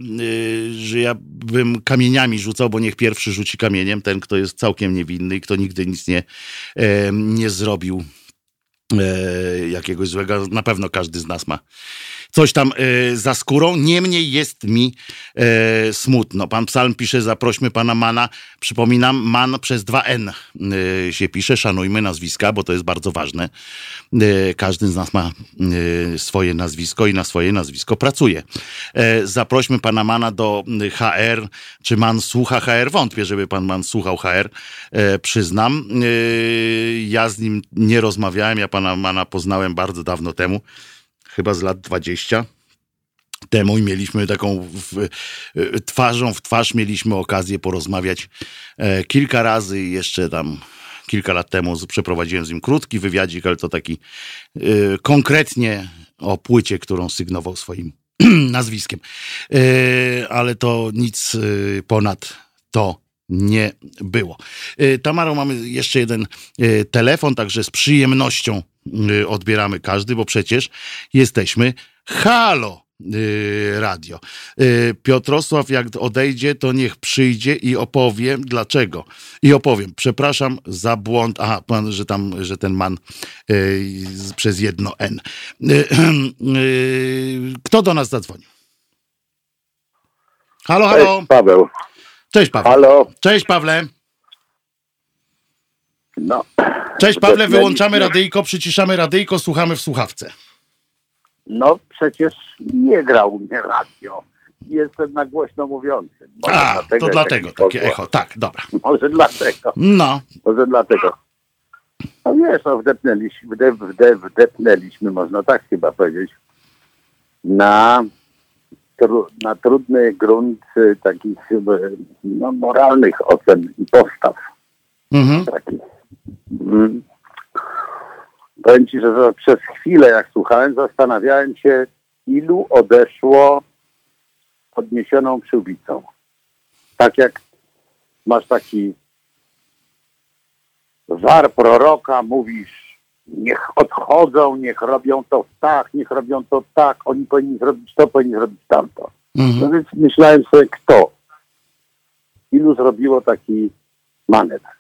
[SPEAKER 1] że ja bym kamieniami rzucał, bo niech pierwszy rzuci kamieniem ten, kto jest całkiem niewinny i kto nigdy nic nie, nie zrobił jakiegoś złego. Na pewno każdy z nas ma coś tam e, za skórą. Niemniej jest mi e, smutno. Pan Psalm pisze, zaprośmy pana Mana. Przypominam, Man przez dwa N e, się pisze. Szanujmy nazwiska, bo to jest bardzo ważne. Każdy z nas ma swoje nazwisko i na swoje nazwisko pracuje. Zaprośmy pana Mana do HR. Czy Man słucha HR? Wątpię, żeby pan Man słuchał HR. Przyznam. Ja z nim nie rozmawiałem. Ja pana Mana poznałem bardzo dawno temu chyba z lat 20 temu i mieliśmy taką w, e, twarzą w twarz mieliśmy okazję porozmawiać e, kilka razy jeszcze tam kilka lat temu przeprowadziłem z nim krótki wywiadzik, ale to taki e, konkretnie o płycie, którą sygnował swoim nazwiskiem. ale to nic ponad to nie było. Tamaro, mamy jeszcze jeden telefon, także z przyjemnością odbieramy każdy, bo przecież jesteśmy halo y, radio. Y, Piotrosław jak odejdzie, to niech przyjdzie i opowie dlaczego. I opowiem. Przepraszam za błąd. Aha, pan, że tam, że ten man przez jedno N. Kto do nas zadzwonił? Halo, halo.
[SPEAKER 6] Cześć, Paweł.
[SPEAKER 1] Cześć, Paweł.
[SPEAKER 6] Halo.
[SPEAKER 1] Cześć, Pawle.
[SPEAKER 6] No.
[SPEAKER 1] Cześć Pawle, wyłączamy radyjko, przyciszamy radyjko, słuchamy w słuchawce.
[SPEAKER 6] No przecież nie grał mnie radio. Jestem na głośno mówiącym.
[SPEAKER 1] A, dlatego to dlatego takie echo. Tak, dobra.
[SPEAKER 6] Może dlatego.
[SPEAKER 1] No.
[SPEAKER 6] Może dlatego. No wiesz, no wdepnęliśmy, wdep, wdep, wdepnęliśmy, można tak chyba powiedzieć, na, tru, na trudny grunt y, takich no, moralnych ocen i postaw. Mhm. Takich. Mm. Powiem Ci, że przez chwilę, jak słuchałem, zastanawiałem się, ilu odeszło podniesioną przyłbicą. Tak jak masz taki war proroka, mówisz, niech odchodzą, niech robią to tak, niech robią to tak, oni powinni zrobić to, powinni zrobić tamto. Mhm. No więc myślałem sobie, kto? Ilu zrobiło taki manewr?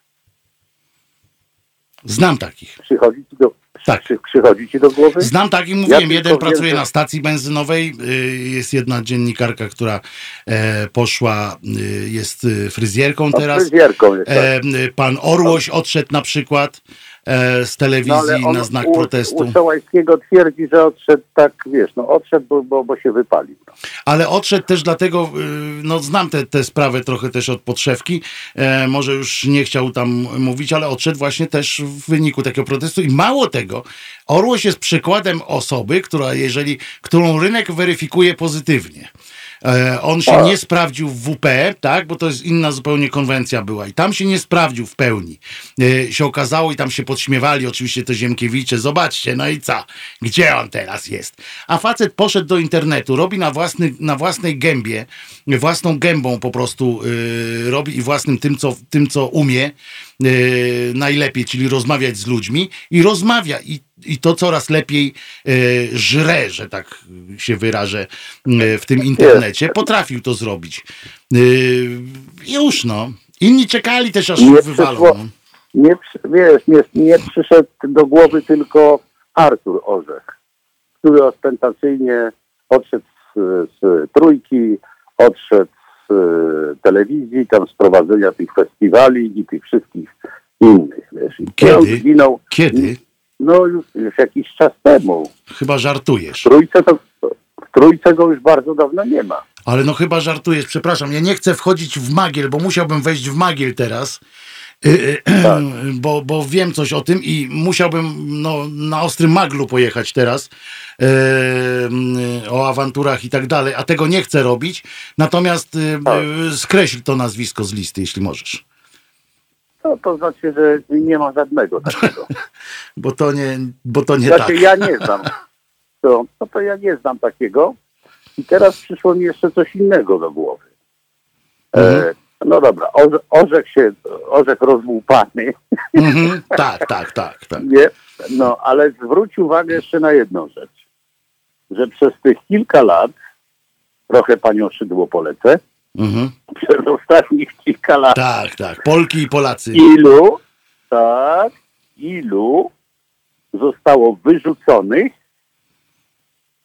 [SPEAKER 1] Znam takich.
[SPEAKER 6] Przychodzi ci do, tak. Przy, przychodzi ci do głowy?
[SPEAKER 1] Znam takich, mówiłem, ja jeden pracuje na stacji benzynowej, y, jest jedna dziennikarka, która e, poszła, y, jest y, fryzjerką teraz.
[SPEAKER 6] Fryzjerką jest, e,
[SPEAKER 1] tak. Pan Orłoś odszedł na przykład. E, z telewizji no, na znak u, protestu.
[SPEAKER 6] U Sołańskiego twierdzi, że odszedł tak, wiesz, no odszedł, bo, bo, bo się wypalił.
[SPEAKER 1] Ale odszedł też dlatego, y, no znam tę sprawę trochę też od podszewki, e, może już nie chciał tam mówić, ale odszedł właśnie też w wyniku takiego protestu i mało tego, Orłoś jest przykładem osoby, która jeżeli, którą rynek weryfikuje pozytywnie. E, on się nie sprawdził w WP, tak, bo to jest inna zupełnie konwencja była. I tam się nie sprawdził w pełni. E, się okazało i tam się podśmiewali oczywiście te Ziemkiewicze, zobaczcie, no i co, gdzie on teraz jest? A facet poszedł do internetu, robi na, własny, na własnej gębie, własną gębą po prostu yy, robi i własnym tym, co, tym, co umie, yy, najlepiej, czyli rozmawiać z ludźmi i rozmawia. I i to coraz lepiej e, żre, że tak się wyrażę, e, w tym internecie. Potrafił to zrobić. E, już no. Inni czekali też, aż nie wywalą. Przyszło, no.
[SPEAKER 6] nie, wiesz, nie, nie przyszedł do głowy tylko Artur Orzech, który ostentacyjnie odszedł z, z trójki, odszedł z telewizji, tam z prowadzenia tych festiwali i tych wszystkich innych. Wiesz.
[SPEAKER 1] Kiedy? Zginął, Kiedy?
[SPEAKER 6] No już, już jakiś czas temu.
[SPEAKER 1] Chyba żartujesz.
[SPEAKER 6] W trójce, to, w trójce go już bardzo dawno nie ma.
[SPEAKER 1] Ale no chyba żartujesz, przepraszam. Ja nie chcę wchodzić w magiel, bo musiałbym wejść w magiel teraz. Y, y, tak. Bo, bo wiem coś o tym i musiałbym no, na ostrym maglu pojechać teraz yy, o awanturach i tak dalej, a tego nie chcę robić. Natomiast yy, skreśl to nazwisko z listy, jeśli możesz.
[SPEAKER 6] To, to znaczy, że nie ma żadnego takiego.
[SPEAKER 1] bo to nie, bo to nie
[SPEAKER 6] znaczy,
[SPEAKER 1] tak.
[SPEAKER 6] ja nie znam. To, no to ja nie znam takiego. I teraz przyszło mi jeszcze coś innego do głowy. E, mhm. E, no dobra, orze, orzech się, orzech rozłupany.
[SPEAKER 1] Mhm. Tak, tak, tak, tak.
[SPEAKER 6] Nie? No, ale zwróć uwagę jeszcze na jedną rzecz. Że przez tych kilka lat, trochę panią Szydło polecę, Mhm. Przez ostatnich kilka lat.
[SPEAKER 1] Tak, tak. Polki i Polacy.
[SPEAKER 6] Ilu, tak, ilu zostało wyrzuconych,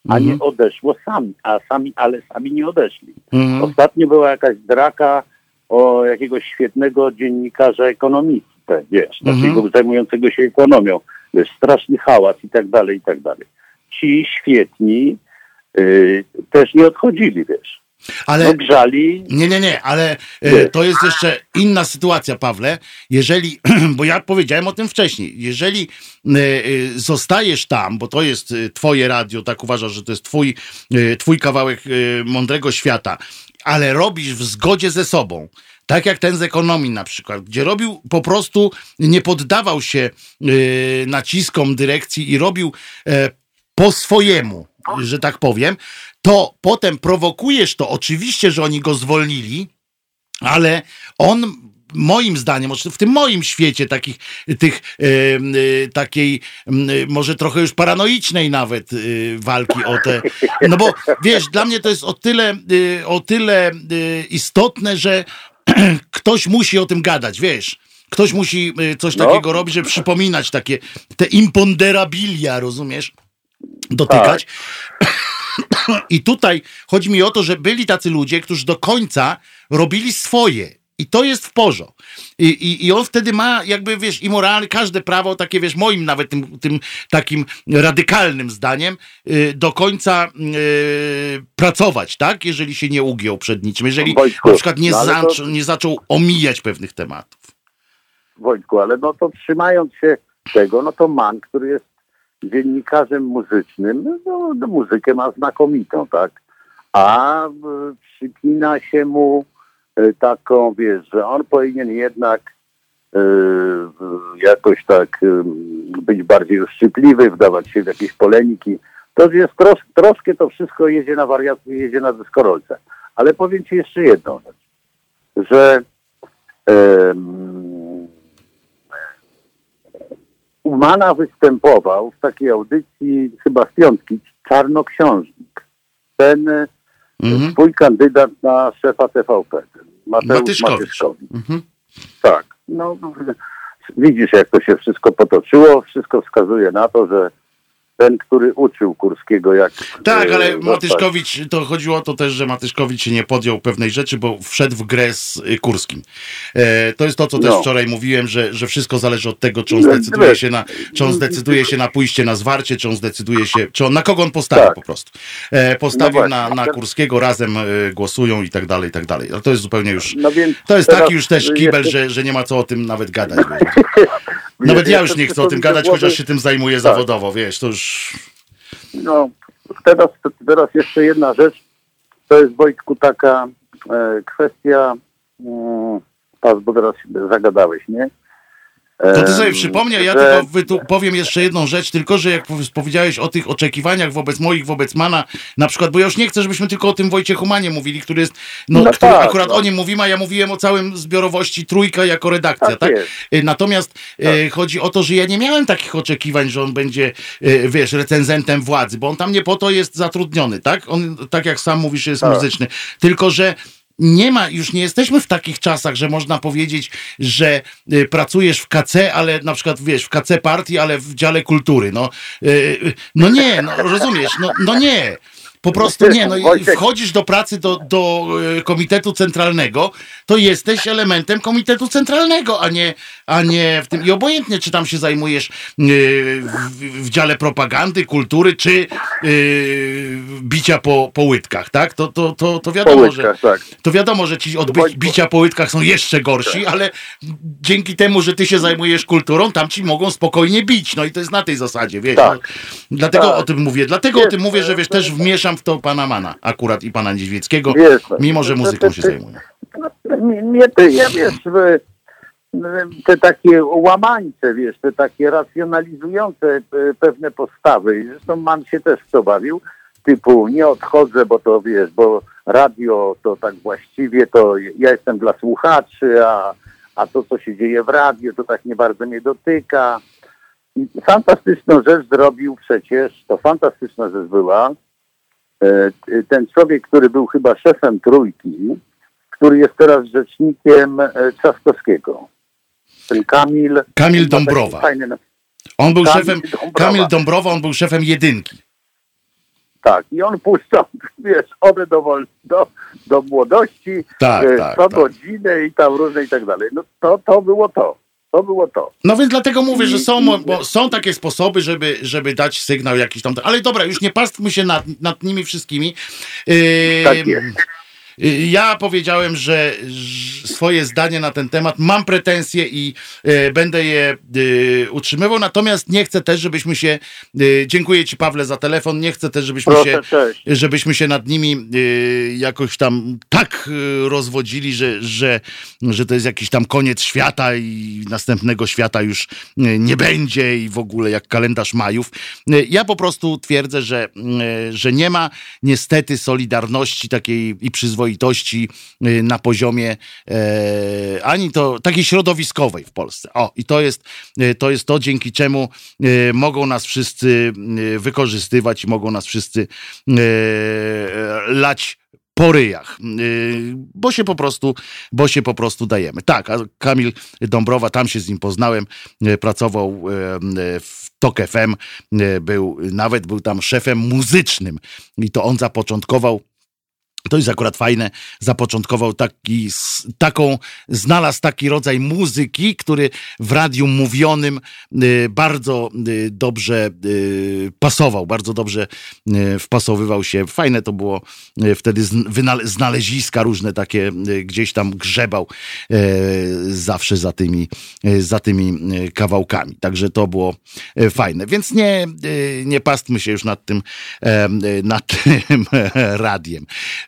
[SPEAKER 6] a mhm. nie odeszło sami, a sami, ale sami nie odeszli. Mhm. Ostatnio była jakaś draka o jakiegoś świetnego dziennikarza ekonomistę, wiesz, mhm. takiego zajmującego się ekonomią, wiesz, straszny hałas i tak dalej, i tak dalej. Ci świetni yy, też nie odchodzili, wiesz. Ale no grzali.
[SPEAKER 1] Nie, nie, nie, ale e, to jest jeszcze inna sytuacja, Pawle. Jeżeli, bo ja powiedziałem o tym wcześniej, jeżeli e, e, zostajesz tam, bo to jest twoje radio, tak uważasz, że to jest twój, twój kawałek mądrego świata, ale robisz w zgodzie ze sobą, tak jak ten z ekonomii na przykład, gdzie robił po prostu, nie poddawał się naciskom dyrekcji i robił po swojemu, że tak powiem, to potem prowokujesz to. Oczywiście, że oni go zwolnili, ale on moim zdaniem, w tym moim świecie takich, tych, yy, takiej yy, może trochę już paranoicznej nawet yy, walki o te, no bo wiesz, dla mnie to jest o tyle, o tyle istotne, że ktoś musi o tym gadać, wiesz. Ktoś musi coś no. takiego robić, żeby przypominać takie, te imponderabilia, rozumiesz? Dotykać. Tak. I tutaj chodzi mi o to, że byli tacy ludzie, którzy do końca robili swoje. I to jest w porządku. I, i, I on wtedy ma jakby, wiesz, i moralne, każde prawo, takie, wiesz, moim nawet tym, tym takim radykalnym zdaniem, yy, do końca yy, pracować, tak? Jeżeli się nie ugiął przed niczym. Jeżeli Wojtku, na przykład nie, no to... nie zaczął omijać pewnych tematów.
[SPEAKER 6] Wojtku, ale no to trzymając się tego, no to man, który jest dziennikarzem muzycznym, no, no muzykę ma znakomitą, tak? A przypina się mu y, taką, wiesz, że on powinien jednak y, jakoś tak być bardziej uszczypliwy, wdawać się w jakieś polemiki. To jest tros troszkę to wszystko jedzie na wariację, jedzie na dyskorolce. Ale powiem Ci jeszcze jedną rzecz, że Umana występował w takiej audycji chyba z piątki, Czarnoksiążnik. Ten mhm. swój kandydat na szefa TVP, Mateusz Matyszkowicz. Matyszkowicz. Mhm. Tak. No, widzisz, jak to się wszystko potoczyło. Wszystko wskazuje na to, że ten, który uczył Kurskiego jak...
[SPEAKER 1] Tak, ale e, Matyszkowicz, to chodziło o to też, że Matyszkowicz się nie podjął pewnej rzeczy, bo wszedł w grę z y, Kurskim. E, to jest to, co też no. wczoraj mówiłem, że, że wszystko zależy od tego, czy on zdecyduje się na, czy on zdecyduje się na pójście na zwarcie, czy on zdecyduje się, czy on, na kogo on postawi tak. po prostu. E, postawił no na, na Kurskiego, razem e, głosują i tak dalej, i tak dalej. Ale to jest zupełnie już, no to jest taki już też kibel, że, że nie ma co o tym nawet gadać. Nawet ja już nie chcę o tym gadać, chociaż się tym zajmuję tak. zawodowo, wiesz, to już...
[SPEAKER 6] No, teraz, teraz jeszcze jedna rzecz. To jest, Wojtku, taka e, kwestia, e, bo teraz zagadałeś, nie?
[SPEAKER 1] To ty sobie przypomnij, ja że... tylko powiem jeszcze jedną rzecz, tylko że jak powiedziałeś o tych oczekiwaniach wobec moich, wobec Mana, na przykład, bo ja już nie chcę, żebyśmy tylko o tym Wojcie Humanie mówili, który jest, no, no który tak, akurat no. o nim mówimy, a ja mówiłem o całym zbiorowości Trójka jako redakcja, tak? tak? Natomiast tak. E, chodzi o to, że ja nie miałem takich oczekiwań, że on będzie, e, wiesz, recenzentem władzy, bo on tam nie po to jest zatrudniony, tak? On, tak jak sam mówisz, jest tak. muzyczny. Tylko, że nie ma, już nie jesteśmy w takich czasach, że można powiedzieć, że y, pracujesz w KC, ale na przykład wiesz, w KC partii, ale w dziale kultury. No, y, y, no nie, no, rozumiesz, no, no nie. Po prostu nie, no wchodzisz do pracy do, do e, Komitetu Centralnego, to jesteś elementem Komitetu Centralnego, a nie, a nie w tym. I obojętnie, czy tam się zajmujesz e, w, w dziale propagandy, kultury, czy yy, bicia po, po łydkach, tak? To, to, to, to wiadomo, łydkach, że tak. to wiadomo, że ci od bicia po łydkach są jeszcze gorsi, tak. ale dzięki temu, że ty się zajmujesz kulturą, tam ci mogą spokojnie bić. No i to jest na tej zasadzie, wiesz. Tak. No, dlatego tak. o tym mówię. Dlatego o tym mówię, że wiesz, też wmieszam w to pana Mana akurat i pana Niedźwieckiego, wiesz, mimo że muzyką się zajmuje.
[SPEAKER 6] Nie, ty, ja wiesz, te takie łamańce, wiesz, te takie racjonalizujące e, pewne postawy, zresztą Man się też to bawił, typu nie odchodzę, bo to wiesz, bo radio to tak właściwie to ja jestem dla słuchaczy, a, a to co się dzieje w radiu to tak nie bardzo mnie dotyka. I fantastyczną rzecz zrobił przecież, to fantastyczna rzecz była, ten człowiek, który był chyba szefem Trójki, który jest teraz rzecznikiem e, Trzaskowskiego. Ten Kamil...
[SPEAKER 1] Kamil Dąbrowa. On był Kamil szefem... Dąbrowa. Kamil Dąbrowa, on był szefem jedynki.
[SPEAKER 6] Tak, i on puszczał, wiesz, one do, do, do młodości, tak, e, tak, co tak. godzinę i tam różne i tak dalej. No to, to było to. To było to.
[SPEAKER 1] No więc dlatego mówię, że są, bo są takie sposoby, żeby, żeby dać sygnał jakiś tam. Ale dobra, już nie pastwmy się nad, nad nimi wszystkimi. Yy, tak jest. Ja powiedziałem, że swoje zdanie na ten temat mam pretensje i e, będę je utrzymywał, natomiast nie chcę też, żebyśmy się, dziękuję Ci Pawle za telefon, nie chcę też, żebyśmy, Proszę, się, żebyśmy się nad nimi jakoś tam tak rozwodzili, że, że, że to jest jakiś tam koniec świata i następnego świata już nie będzie i w ogóle jak kalendarz Majów. Ja po prostu twierdzę, że, że nie ma niestety solidarności takiej i przyzwoitości przyzwoitości y, na poziomie e, ani to takiej środowiskowej w Polsce. O, i to jest, y, to jest to, dzięki czemu y, mogą nas wszyscy wykorzystywać i mogą nas wszyscy lać po ryjach, bo się po prostu, bo się po prostu dajemy. Tak, a Kamil Dąbrowa, tam się z nim poznałem, pracował w TOK FM, był, nawet był tam szefem muzycznym i to on zapoczątkował To jest akurat fajne. Zapoczątkował taki, taką, znalazł taki rodzaj muzyki, który w radiu mówionym y, bardzo y, dobrze y, pasował, bardzo dobrze wpasowywał się. Fajne to było wtedy znaleziska różne takie gdzieś tam grzebał zawsze za tymi, za tymi kawałkami. Także to było fajne. Więc nie, nie pastmy się już nad tym, nad tym radiem.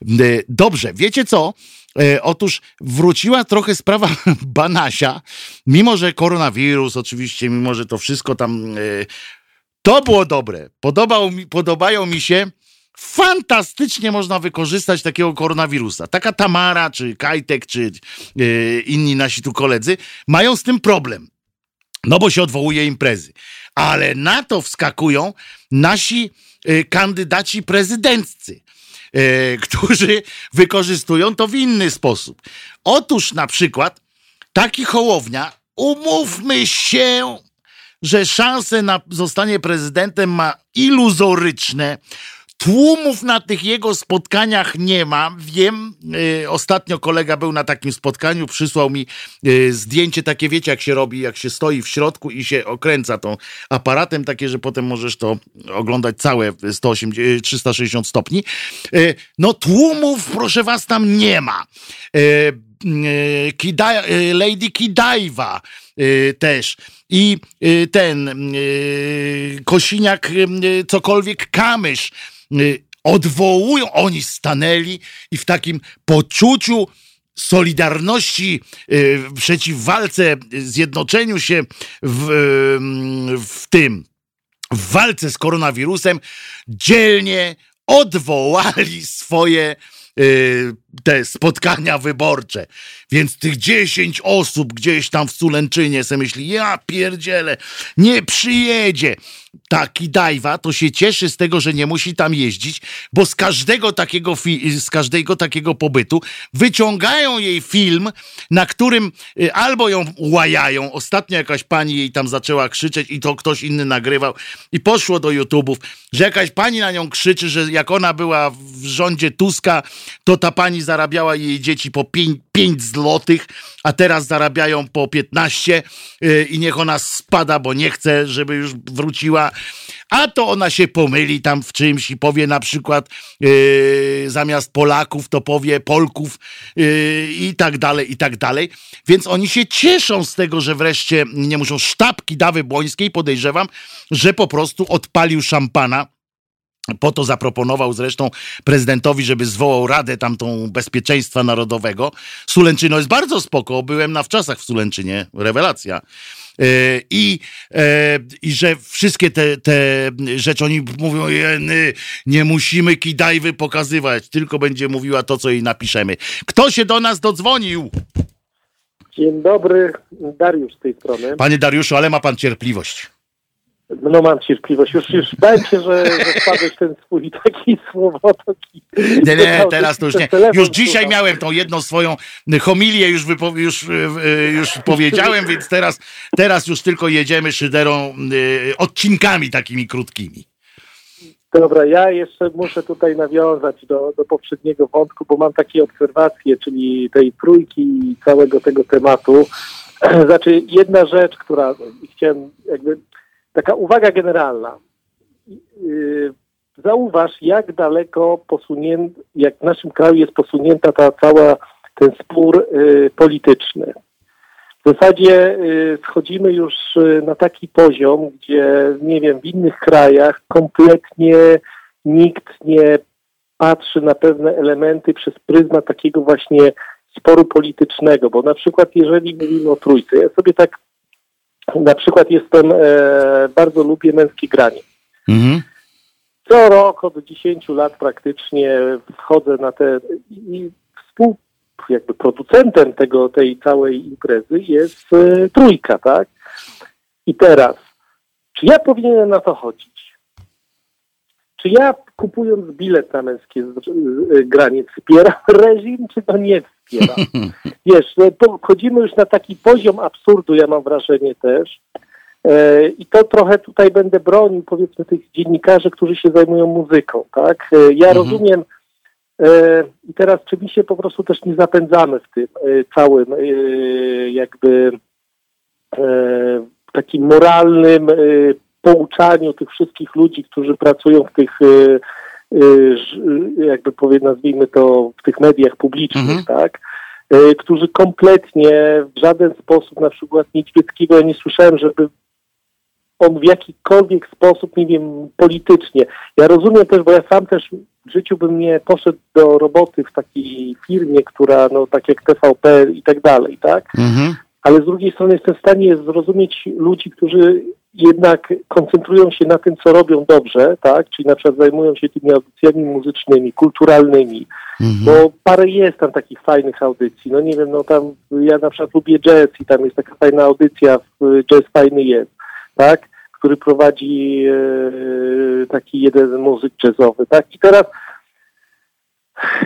[SPEAKER 1] E, dobrze, wiecie co? E, otóż wróciła trochę sprawa Banasia, mimo że koronawirus, oczywiście, mimo że to wszystko tam. E, to było dobre. Podobał mi, podobają mi się. Fantastycznie można wykorzystać takiego koronawirusa. Taka Tamara, czy Kajtek, czy inni nasi tu koledzy mają z tym problem. No bo się odwołuje imprezy. Ale na to wskakują nasi kandydaci prezydenccy którzy wykorzystują to w inny sposób. Otóż na przykład taki Hołownia, umówmy się, że szanse na zostanie prezydentem ma iluzoryczne, Tłumów na tych jego spotkaniach nie ma. Wiem, y, ostatnio kolega był na takim spotkaniu, przysłał mi y, zdjęcie takie, wiecie, jak się robi, jak się stoi w środku i się okręca tą aparatem, takie, że potem możesz to oglądać całe 180, 360 stopni. Y, no tłumów, proszę was, tam nie ma. Kida, Lady Kidaiwa też i ten Kosiniak cokolwiek Kamysz odwołują, oni stanęli i w takim poczuciu solidarności y, przeciw walce, zjednoczeniu się w, y, w tym, w walce z koronawirusem, dzielnie odwołali swoje te spotkania wyborcze. Więc tych dziesięć osób gdzieś tam w Sulęczynie se myśli, ja pierdzielę, nie przyjedzie. Taki dajwa, to się cieszy z tego, że nie musi tam jeździć, bo z każdego takiego, z każdego takiego pobytu wyciągają jej film, na którym y, albo ją łajają, ostatnio jakaś pani jej tam zaczęła krzyczeć i to ktoś inny nagrywał. I poszło do YouTube'ów, że jakaś pani na nią krzyczy, że jak ona była w rządzie Tuska, to ta pani zarabiała jej dzieci po 5 złotych, a teraz zarabiają po 15 y, i niech ona spada, bo nie chce, żeby już wróciła. A to ona się pomyli tam w czymś i powie na przykład yy, zamiast Polaków to powie Polków yy, i tak dalej, i tak dalej. Więc oni się cieszą z tego, że wreszcie nie muszą sztabki Dawy Błońskiej, podejrzewam, że po prostu odpalił szampana po to zaproponował zresztą prezydentowi, żeby zwołał Radę tamtą Bezpieczeństwa Narodowego. Sulęczyno jest bardzo spoko. Byłem na wczasach w Sulęczynie. Rewelacja. E, I, e, I że wszystkie te, te rzeczy, oni mówią, jeny, nie musimy kidajwy pokazywać, tylko będzie mówiła to, co jej napiszemy. Kto się do nas dodzwonił?
[SPEAKER 7] Dzień dobry, Dariusz z tej strony.
[SPEAKER 1] Panie Dariuszu, ale ma pan cierpliwość.
[SPEAKER 7] No mam cierpliwość. Już, już bałem się, że, że wpadłeś ten swój taki słowotok.
[SPEAKER 1] Nie, nie, teraz to już nie. Już dzisiaj miałem tą jedną swoją homilię, już, wypo, już, e, e, już powiedziałem, więc teraz, teraz już tylko jedziemy szyderą y, odcinkami takimi krótkimi.
[SPEAKER 7] Dobra, ja jeszcze muszę tutaj nawiązać do, do poprzedniego wątku, bo mam takie obserwacje, czyli tej trójki i całego tego tematu. Znaczy, jedna rzecz, która chciałem jakby taka uwaga generalna. Y, zauważ, jak daleko posunięta, jak w naszym kraju jest posunięta ta cała, ten spór y, polityczny. W zasadzie y, schodzimy już na taki poziom, gdzie, nie wiem, w innych krajach kompletnie nikt nie patrzy na pewne elementy przez pryzmat takiego właśnie sporu politycznego, bo na przykład jeżeli mówimy o trójce, ja sobie tak na przykład jestem, e, bardzo lubię męskie granie. Mhm. Co rok od 10 lat praktycznie wchodzę na te i współ, jakby producentem tego, tej całej imprezy jest e, trójka, tak? I teraz, czy ja powinienem na to chodzić? Czy ja kupując bilet na męskie e, granie wspieram reżim, czy to nie wspiera. Wiesz, no, wchodzimy już na taki poziom absurdu, ja mam wrażenie też. E, I to trochę tutaj będę bronił, powiedzmy, tych dziennikarzy, którzy się zajmują muzyką, tak? E, ja mhm. rozumiem I teraz czy my się po prostu też nie zapędzamy w tym całym jakby takim moralnym pouczaniu tych wszystkich ludzi, którzy pracują w tych jakby powie, nazwijmy to w tych mediach publicznych, mhm. tak? Którzy kompletnie w żaden sposób, na przykład Niedźwieckiego, ja nie słyszałem, żeby on w jakikolwiek sposób, nie wiem, politycznie. Ja rozumiem też, bo ja sam też w życiu bym nie poszedł do roboty w takiej firmie, która, no tak jak TVP i tak dalej, tak? Mhm. Ale z drugiej strony jestem w stanie zrozumieć ludzi, którzy jednak koncentrują się na tym, co robią dobrze, tak? Czyli na przykład zajmują się tymi audycjami muzycznymi, kulturalnymi, mhm. bo parę jest tam takich fajnych audycji. No nie wiem, no tam ja na przykład lubię jazz i tam jest taka fajna audycja, jazz fajny jest tak, który prowadzi e, taki jeden muzyk jazzowy, tak. I teraz,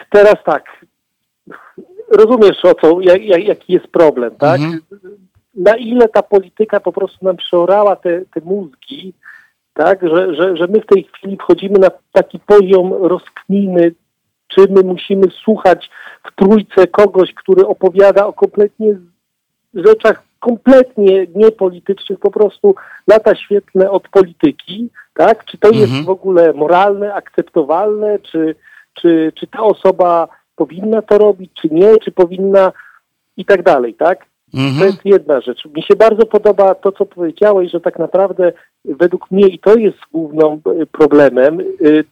[SPEAKER 7] teraz tak, rozumiesz o co, jak, jaki jest problem, tak? Mhm. Na ile ta polityka po prostu nam przeorała te, te mózgi, tak, że, że, że my w tej chwili wchodzimy na taki poziom rozkminy, czy my musimy słuchać w trójce kogoś, który opowiada o kompletnie rzeczach kompletnie niepolitycznych, po prostu lata świetne od polityki, tak? Czy to jest mhm. w ogóle moralne, akceptowalne, czy, czy, czy ta osoba powinna to robić, czy nie, czy powinna i tak dalej, tak? Mhm. To jest jedna rzecz. Mi się bardzo podoba to, co powiedziałeś, że tak naprawdę według mnie, i to jest głównym e, problemem, e,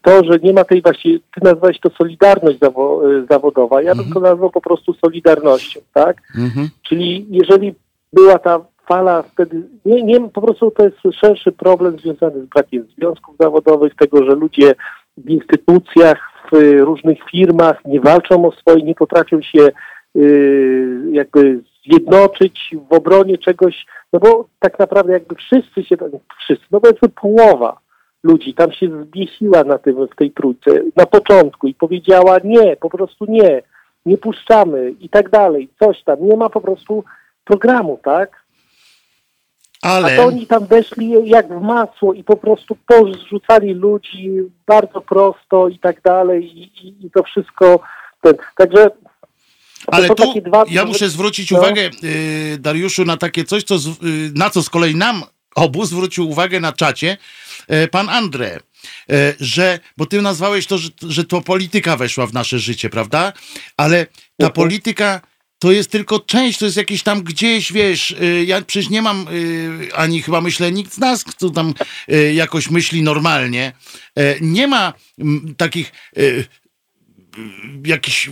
[SPEAKER 7] to, że nie ma tej właśnie, ty nazwałeś to solidarność zawo e, zawodowa, ja mhm. bym to nazwał po prostu solidarnością, tak? Mhm. Czyli jeżeli była ta fala wtedy, nie, nie, po prostu to jest szerszy problem związany z brakiem związków zawodowych, tego, że ludzie w instytucjach, w różnych firmach nie walczą o swoje, nie potrafią się jakby zjednoczyć w obronie czegoś, no bo tak naprawdę jakby wszyscy się, wszyscy, no powiedzmy połowa ludzi tam się zbiesiła na tym, w tej trójce na początku i powiedziała nie, po prostu nie, nie puszczamy i tak dalej, coś tam, nie ma po prostu programu, tak? Ale... A to oni tam weszli jak w masło i po prostu porzucali ludzi bardzo prosto i tak dalej i, i, i to wszystko. Ten. Także
[SPEAKER 1] ale tu dwa... ja muszę zwrócić no. uwagę, y, Dariuszu, na takie coś, co, y, na co z kolei nam obu zwrócił uwagę na czacie y, pan André, że, bo ty nazwałeś to, że, że to polityka weszła w nasze życie, prawda? Ale ta mhm. polityka to jest tylko część, to jest jakieś tam gdzieś, wiesz, y, ja przecież nie mam, y, ani chyba myślę, nikt z nas, kto tam y, jakoś myśli normalnie, nie ma takich jakichś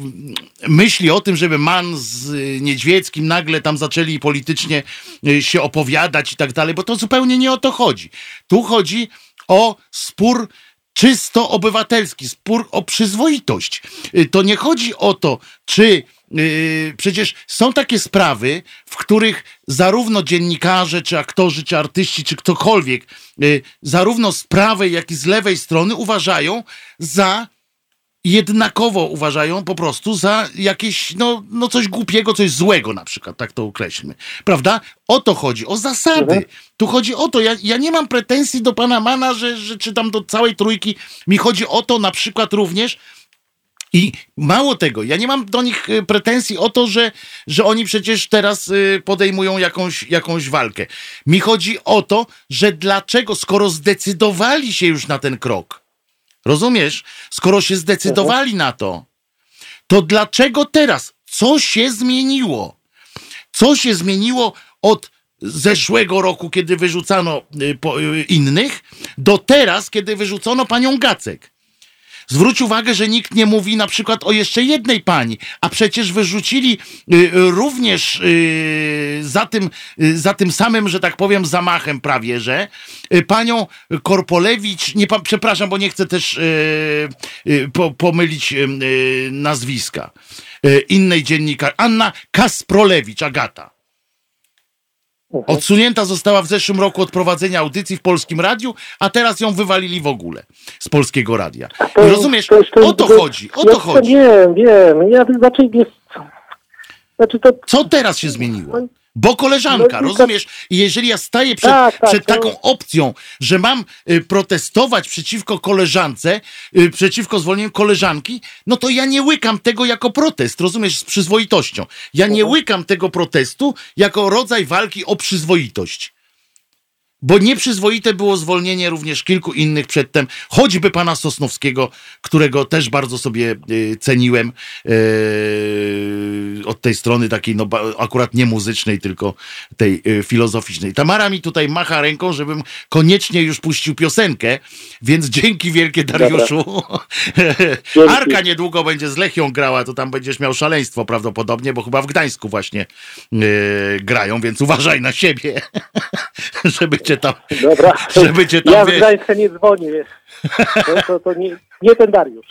[SPEAKER 1] myśli o tym, żeby Man z Niedźwieckim nagle tam zaczęli politycznie się opowiadać i tak dalej, bo to zupełnie nie o to chodzi. Tu chodzi o spór czysto obywatelski, spór o przyzwoitość. To nie chodzi o to, czy Yy, przecież są takie sprawy, w których zarówno dziennikarze, czy aktorzy, czy artyści, czy ktokolwiek, yy, zarówno z prawej, jak i z lewej strony uważają za jednakowo uważają po prostu za jakieś, no, no coś głupiego, coś złego na przykład, tak to określmy. Prawda? O to chodzi, o zasady. Mhm. Tu chodzi o to, ja, ja nie mam pretensji do pana Mana, że, że czy tam do całej trójki. Mi chodzi o to na przykład również, i mało tego, ja nie mam do nich y, pretensji o to, że, że oni przecież teraz y, podejmują jakąś, jakąś walkę. Mi chodzi o to, że dlaczego, skoro zdecydowali się już na ten krok, rozumiesz? Skoro się zdecydowali na to, to dlaczego teraz? Co się zmieniło? Co się zmieniło od zeszłego roku, kiedy wyrzucano y, innych, do teraz, kiedy wyrzucono panią Gacek? Zwróć uwagę, że nikt nie mówi na przykład o jeszcze jednej pani, a przecież wyrzucili y, również y, za, tym, y, za tym samym, że tak powiem, zamachem prawie, że panią Korpolewicz, nie, przepraszam, bo nie chcę też po, pomylić nazwiska innej dziennikarz, Anna Kasprolewicz, Agata. Mhm. Odsunięta została w zeszłym roku od prowadzenia audycji w Polskim Radiu, a teraz ją wywalili w ogóle z Polskiego Radia. To, rozumiesz? To, to, o to chodzi, o to ja chodzi.
[SPEAKER 7] Wiem, wiem. Ja znaczy jest...
[SPEAKER 1] Znaczy to... Co teraz się zmieniło? Bo koleżanka, no, rozumiesz? I jeżeli ja staję przed, tak, tak, przed taką opcją, że mam y, protestować przeciwko koleżance, y, przeciwko zwolnieniu koleżanki, no to ja nie łykam tego jako protest, rozumiesz, z przyzwoitością. Ja nie mhm. łykam tego protestu jako rodzaj walki o przyzwoitość. Bo nieprzyzwoite było zwolnienie również kilku innych przedtem, choćby pana Sosnowskiego, którego też bardzo sobie y, ceniłem y, od tej strony takiej, no akurat nie muzycznej, tylko tej y, filozoficznej. Tamara mi tutaj macha ręką, żebym koniecznie już puścił piosenkę, więc dzięki wielkie Dariuszu. Arka niedługo będzie z Lechią grała, to tam będziesz miał szaleństwo prawdopodobnie, bo chyba w Gdańsku właśnie grają, więc uważaj na siebie, żeby cię tam,
[SPEAKER 7] Dobra.
[SPEAKER 1] żeby cię tam,
[SPEAKER 7] Ja w Gdańskę nie dzwonię, to, to, to nie, nie ten Dariusz.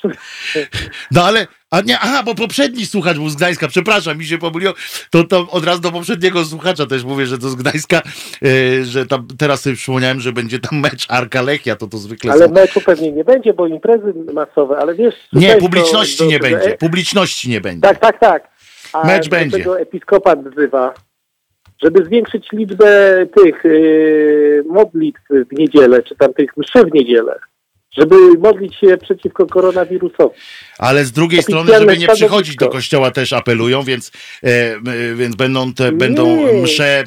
[SPEAKER 1] No ale, a nie, aha, bo poprzedni słuchacz był z Gdańska, przepraszam, mi się pomyliło, to, to od razu do poprzedniego słuchacza też mówię, że to z Gdańska, yy, że tam, teraz sobie przypomniałem, że będzie tam mecz Arka Lechia, to to zwykle
[SPEAKER 7] Ale są... meczu pewnie nie będzie, bo imprezy masowe, ale wiesz...
[SPEAKER 1] Nie, publiczności do, nie do, będzie, publiczności nie będzie.
[SPEAKER 7] Tak, tak, tak.
[SPEAKER 1] A mecz będzie.
[SPEAKER 7] tego episkopat wzywa żeby zwiększyć liczbę tych yy, modlitw w niedzielę, czy tam tych mszy w niedzielę żeby modlić się przeciwko koronawirusowi.
[SPEAKER 1] Ale z drugiej strony, żeby nie przychodzić do kościoła też apelują, więc, e, e, więc będą, te, będą msze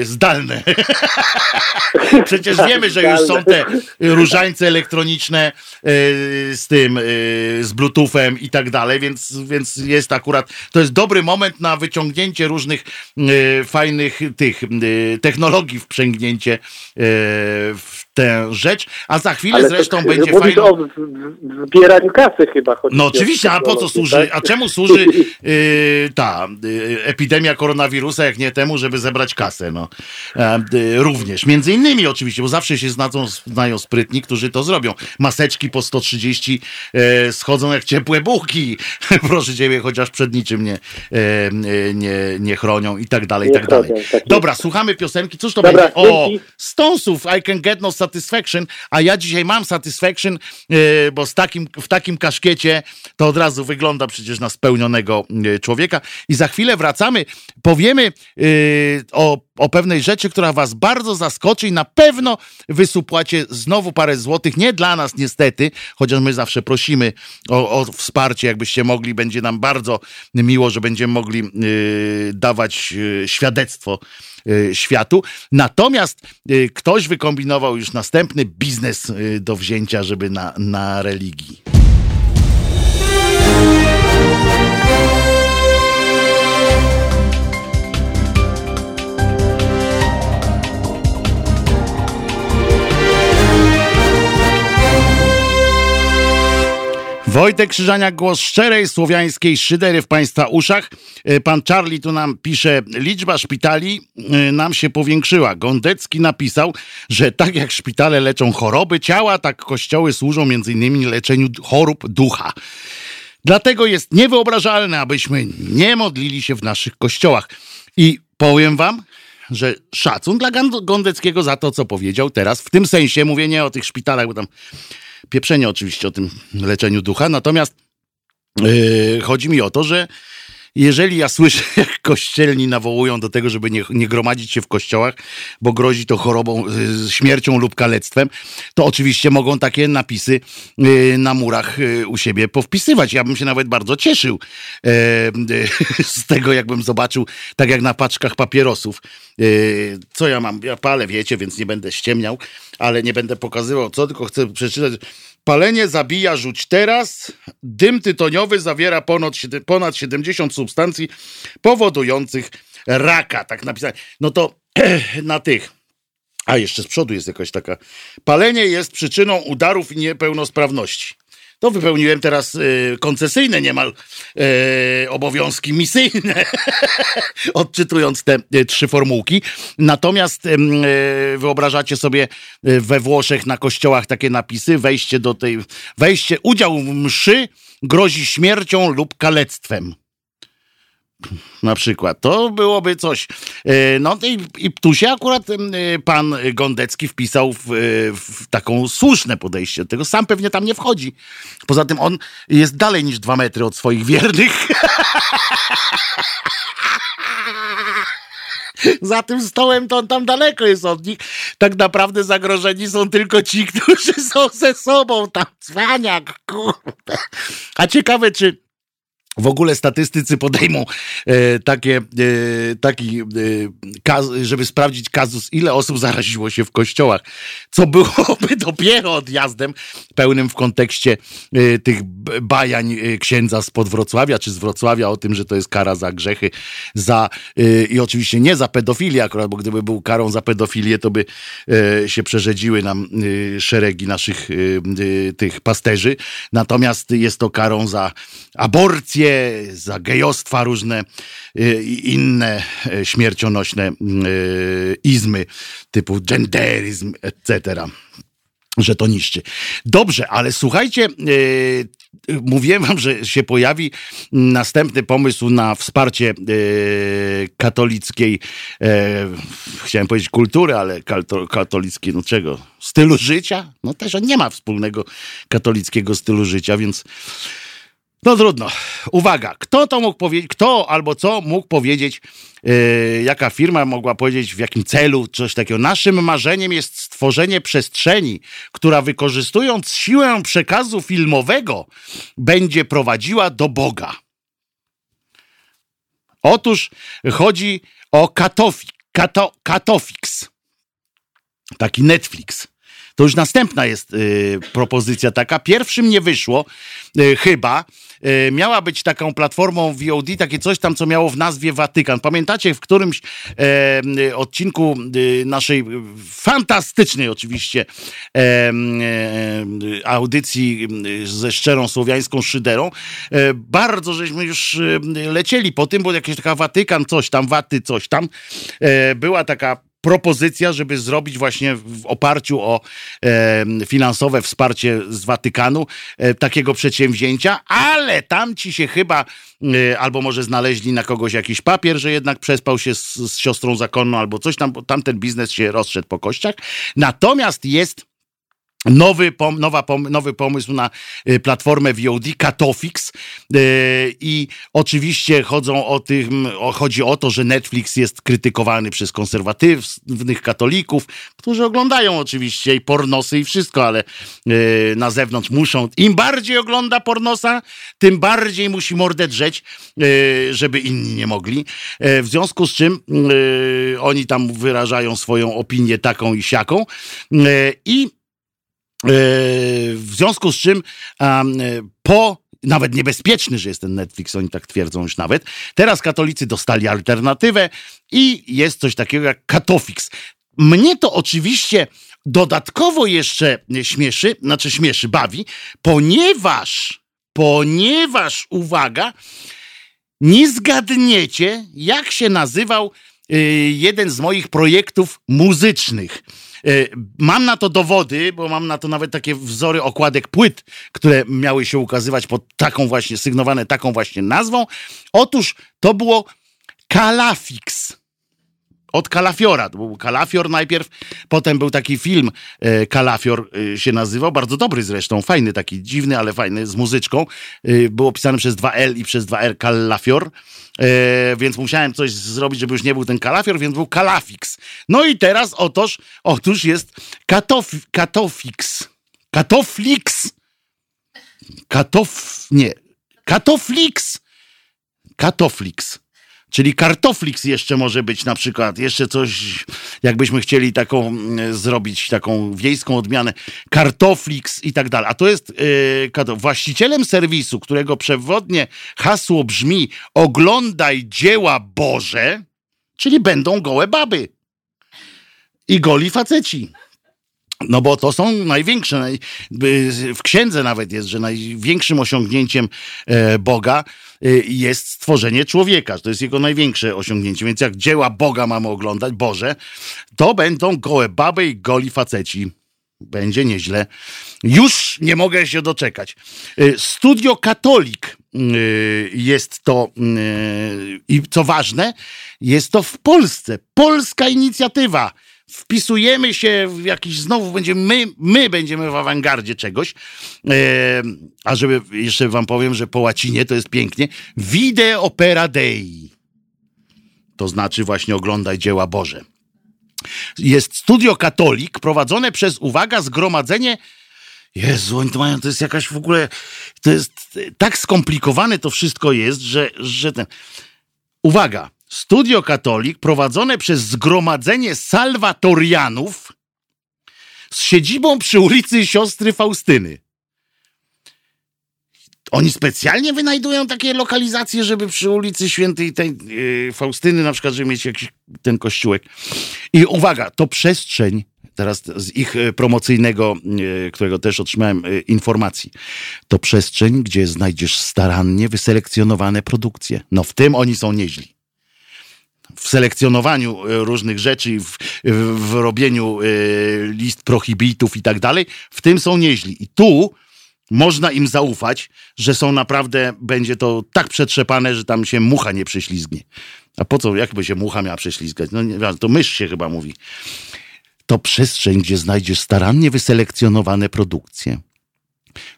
[SPEAKER 1] e, zdalne. Przecież wiemy, że już są te różańce elektroniczne e, z tym, e, z bluetoothem i tak dalej, więc, więc jest akurat, to jest dobry moment na wyciągnięcie różnych e, fajnych tych technologii, wprzęgnięcie w tę rzecz, a za chwilę Ale zresztą to, będzie
[SPEAKER 7] fajnie. o zbieraniu kasy chyba
[SPEAKER 1] chodzi. No oczywiście, a po co służy, tak? a czemu służy yy, ta yy, epidemia koronawirusa, jak nie temu, żeby zebrać kasę, no. Yy, również, między innymi oczywiście, bo zawsze się znają, znają sprytni, którzy to zrobią. Maseczki po 130 y, schodzą jak ciepłe bułki, proszę ciebie, chociaż przed niczym nie, y, y, nie, nie chronią i tak dalej, i tak dalej. Tak Dobra, słuchamy piosenki, cóż to Dobra, będzie? O, Stonesów, I Can Get No Satisfaction, a ja dzisiaj mam Satisfaction, e, bo z takim, w takim kaszkiecie to od razu wygląda przecież na spełnionego e, człowieka. I za chwilę wracamy, powiemy e, o, o pewnej rzeczy, która was bardzo zaskoczy i na pewno wysupłacie znowu parę złotych. Nie dla nas niestety, chociaż my zawsze prosimy o, o wsparcie, jakbyście mogli. Będzie nam bardzo miło, że będziemy mogli dawać świadectwo Y, światu. Natomiast ktoś wykombinował już następny biznes do wzięcia, żeby na, na religii. Wojtek Krzyżaniak, głos szczerej słowiańskiej szydery w Państwa uszach. E, pan Charlie tu nam pisze, liczba szpitali e, nam się powiększyła. Gondecki napisał, że tak jak szpitale leczą choroby ciała, tak kościoły służą innymi leczeniu chorób ducha. Dlatego jest niewyobrażalne, abyśmy nie modlili się w naszych kościołach. I powiem wam, że szacun dla Gondeckiego za to, co powiedział teraz. W tym sensie mówię nie o tych szpitalach, bo tam pieprzenie oczywiście o tym leczeniu ducha, natomiast yy, chodzi mi o to, że jeżeli ja słyszę, jak kościelni nawołują do tego, żeby nie, nie gromadzić się w kościołach, bo grozi to chorobą, y, śmiercią lub kalectwem, to oczywiście mogą takie napisy y, na murach y, u siebie powpisywać. Ja bym się nawet bardzo cieszył z tego, jakbym zobaczył, tak jak na paczkach papierosów. Co ja mam? Ja palę, wiecie, więc nie będę ściemniał, ale nie będę pokazywał co, tylko chcę przeczytać Palenie zabija rzuć teraz. Dym tytoniowy zawiera ponad, ponad 70 substancji powodujących raka. Tak napisane. No to na tych. A jeszcze z przodu jest jakaś taka. Palenie jest przyczyną udarów i niepełnosprawności. To wypełniłem teraz y, koncesyjne niemal y, obowiązki misyjne, odczytując te y, trzy formułki. Natomiast y, wyobrażacie sobie y, we Włoszech na kościołach takie napisy, wejście do tej, wejście, udział w mszy grozi śmiercią lub kalectwem na przykład. To byłoby coś. E, no i, i tu się akurat e, pan Gondecki wpisał w, e, w, taką słuszne podejście do tego. Sam pewnie tam nie wchodzi. Poza tym on jest dalej niż dwa metry od swoich wiernych. za tym stołem to on tam daleko jest od nich. Tak naprawdę zagrożeni są tylko ci, którzy są ze sobą tam. Cwaniak, kurde. A ciekawe, czy w ogóle statystycy podejmą e, takie, e, taki, e, kaz, żeby sprawdzić kazus, ile osób zaraziło się w kościołach, co byłoby dopiero odjazdem pełnym w kontekście e, tych bajań e, księdza spod Wrocławia, czy z Wrocławia o tym, że to jest kara za grzechy, za e, i oczywiście nie za pedofilię akurat, bo gdyby był karą za pedofilię, to by się przerzedziły nam szeregi naszych tych pasterzy. Natomiast jest to karą za aborcję, za gejostwa, różne y, inne y, śmiercionośne y, izmy typu genderyzm, etc że to niszczy. Dobrze, ale słuchajcie, mówiłem wam, że się pojawi następny pomysł na wsparcie yy, katolickiej, yy, chciałem powiedzieć kultury, ale katolickiej, no czego? Stylu życia? No też on nie ma wspólnego katolickiego stylu życia, więc no trudno. Uwaga, kto to mógł powiedzieć, kto albo co mógł powiedzieć, yy, jaka firma mogła powiedzieć, w jakim celu, coś takiego. Naszym marzeniem jest stworzenie przestrzeni, która wykorzystując siłę przekazu filmowego, będzie prowadziła do Boga. Otóż chodzi o Katofi, Kato, Katofix, taki Netflix. To już następna jest y, propozycja taka. Pierwszym nie wyszło, y, chyba. Y, miała być taką platformą VOD, takie coś tam, co miało w nazwie Watykan. Pamiętacie w którymś y, odcinku y, naszej fantastycznej oczywiście audycji ze szczerą słowiańską szyderą, bardzo żeśmy już lecieli po tym, bo jakieś taka Watykan, coś tam, Waty, coś tam. Była taka propozycja, żeby zrobić właśnie w oparciu o e, finansowe wsparcie z Watykanu e, takiego przedsięwzięcia, ale tam ci się chyba e, albo może znaleźli na kogoś jakiś papier, że jednak przespał się z, z siostrą zakonną albo coś tam, bo tamten biznes się rozszedł po kościach. Natomiast jest Nowy, pom, nowa, pom, nowy pomysł na y, platformę VOD, Katofix y, i oczywiście chodzą o tym, o, chodzi o to, że Netflix jest krytykowany przez konserwatywnych katolików, którzy oglądają oczywiście i pornosy i wszystko, ale y, na zewnątrz muszą, im bardziej ogląda pornosa, tym bardziej musi mordę drzeć, żeby inni nie mogli. W związku z czym oni tam wyrażają swoją opinię taką i siaką i w związku z czym po nawet niebezpieczny, że jest ten Netflix, oni tak twierdzą już nawet. Teraz katolicy dostali alternatywę i jest coś takiego jak Katofix. Mnie to oczywiście dodatkowo jeszcze śmieszy, znaczy śmieszy, bawi, ponieważ, ponieważ, uwaga, nie zgadniecie, jak się nazywał y, jeden z moich projektów muzycznych. E, mam na to dowody, bo mam na to nawet takie wzory okładek płyt, które miały się ukazywać pod taką właśnie, sygnowane taką właśnie nazwą. Otóż to było Kalafix od Kalafiora. To był Kalafior najpierw, potem był taki film e, Kalafior e, się nazywał, bardzo dobry zresztą, fajny taki, dziwny, ale fajny, z muzyczką. E, było pisane przez 2L i przez 2R Kalafior, więc musiałem coś zrobić, żeby już nie był ten Kalafior, więc był Kalafix. No i teraz otóż, otóż jest Katof, Katofix. Katoflix. Katof... nie. Katoflix. Katoflix. Czyli kartoflix jeszcze może być na przykład, jeszcze coś, jakbyśmy chcieli taką mm, zrobić, taką wiejską odmianę, kartoflix i tak dalej. A to jest yy, właścicielem serwisu, którego przewodnie hasło brzmi oglądaj dzieła Boże, czyli będą gołe baby i goli faceci. No bo to są największe, w księdze nawet jest, że największym osiągnięciem e, Boga jest stworzenie człowieka. To jest jego największe osiągnięcie. Więc jak dzieła Boga mamy oglądać, Boże, to będą gołe baby i goli faceci. Będzie nieźle. Już nie mogę się doczekać. E, Studio Katolik jest to i co ważne, jest to w Polsce. Polska inicjatywa wpisujemy się w jakiś, znowu będziemy, my, my będziemy w awangardzie czegoś, e, a żeby jeszcze wam powiem, że po łacinie to jest pięknie, Vide Opera Dei. to znaczy właśnie oglądaj dzieła Boże. Jest studio katolik prowadzone przez, uwaga, zgromadzenie Jezu, oni to mają, to jest jakaś w ogóle, to jest tak skomplikowane to wszystko jest, że, że ten... Uwaga, studio katolik prowadzone przez zgromadzenie salwatorianów z siedzibą przy ulicy Siostry Faustyny. Oni specjalnie wynajdują takie lokalizacje, żeby przy ulicy Świętej tej, yy, Faustyny na przykład, żeby mieć jakiś ten kościółek. I uwaga, to przestrzeń teraz z ich e, promocyjnego, e, którego też otrzymałem e, informacji. To przestrzeń, gdzie znajdziesz starannie wyselekcjonowane produkcje. No w tym oni są nieźli. W selekcjonowaniu różnych rzeczy, w, w robieniu list prohibitów i tak dalej, w tym są nieźli. I tu można im zaufać, że są naprawdę, będzie to tak przetrzepane, że tam się mucha nie prześlizgnie. A po co, jakby się mucha miała prześlizgać? No nie, to mysz się chyba mówi to przestrzeń, gdzie znajdziesz starannie wyselekcjonowane produkcje.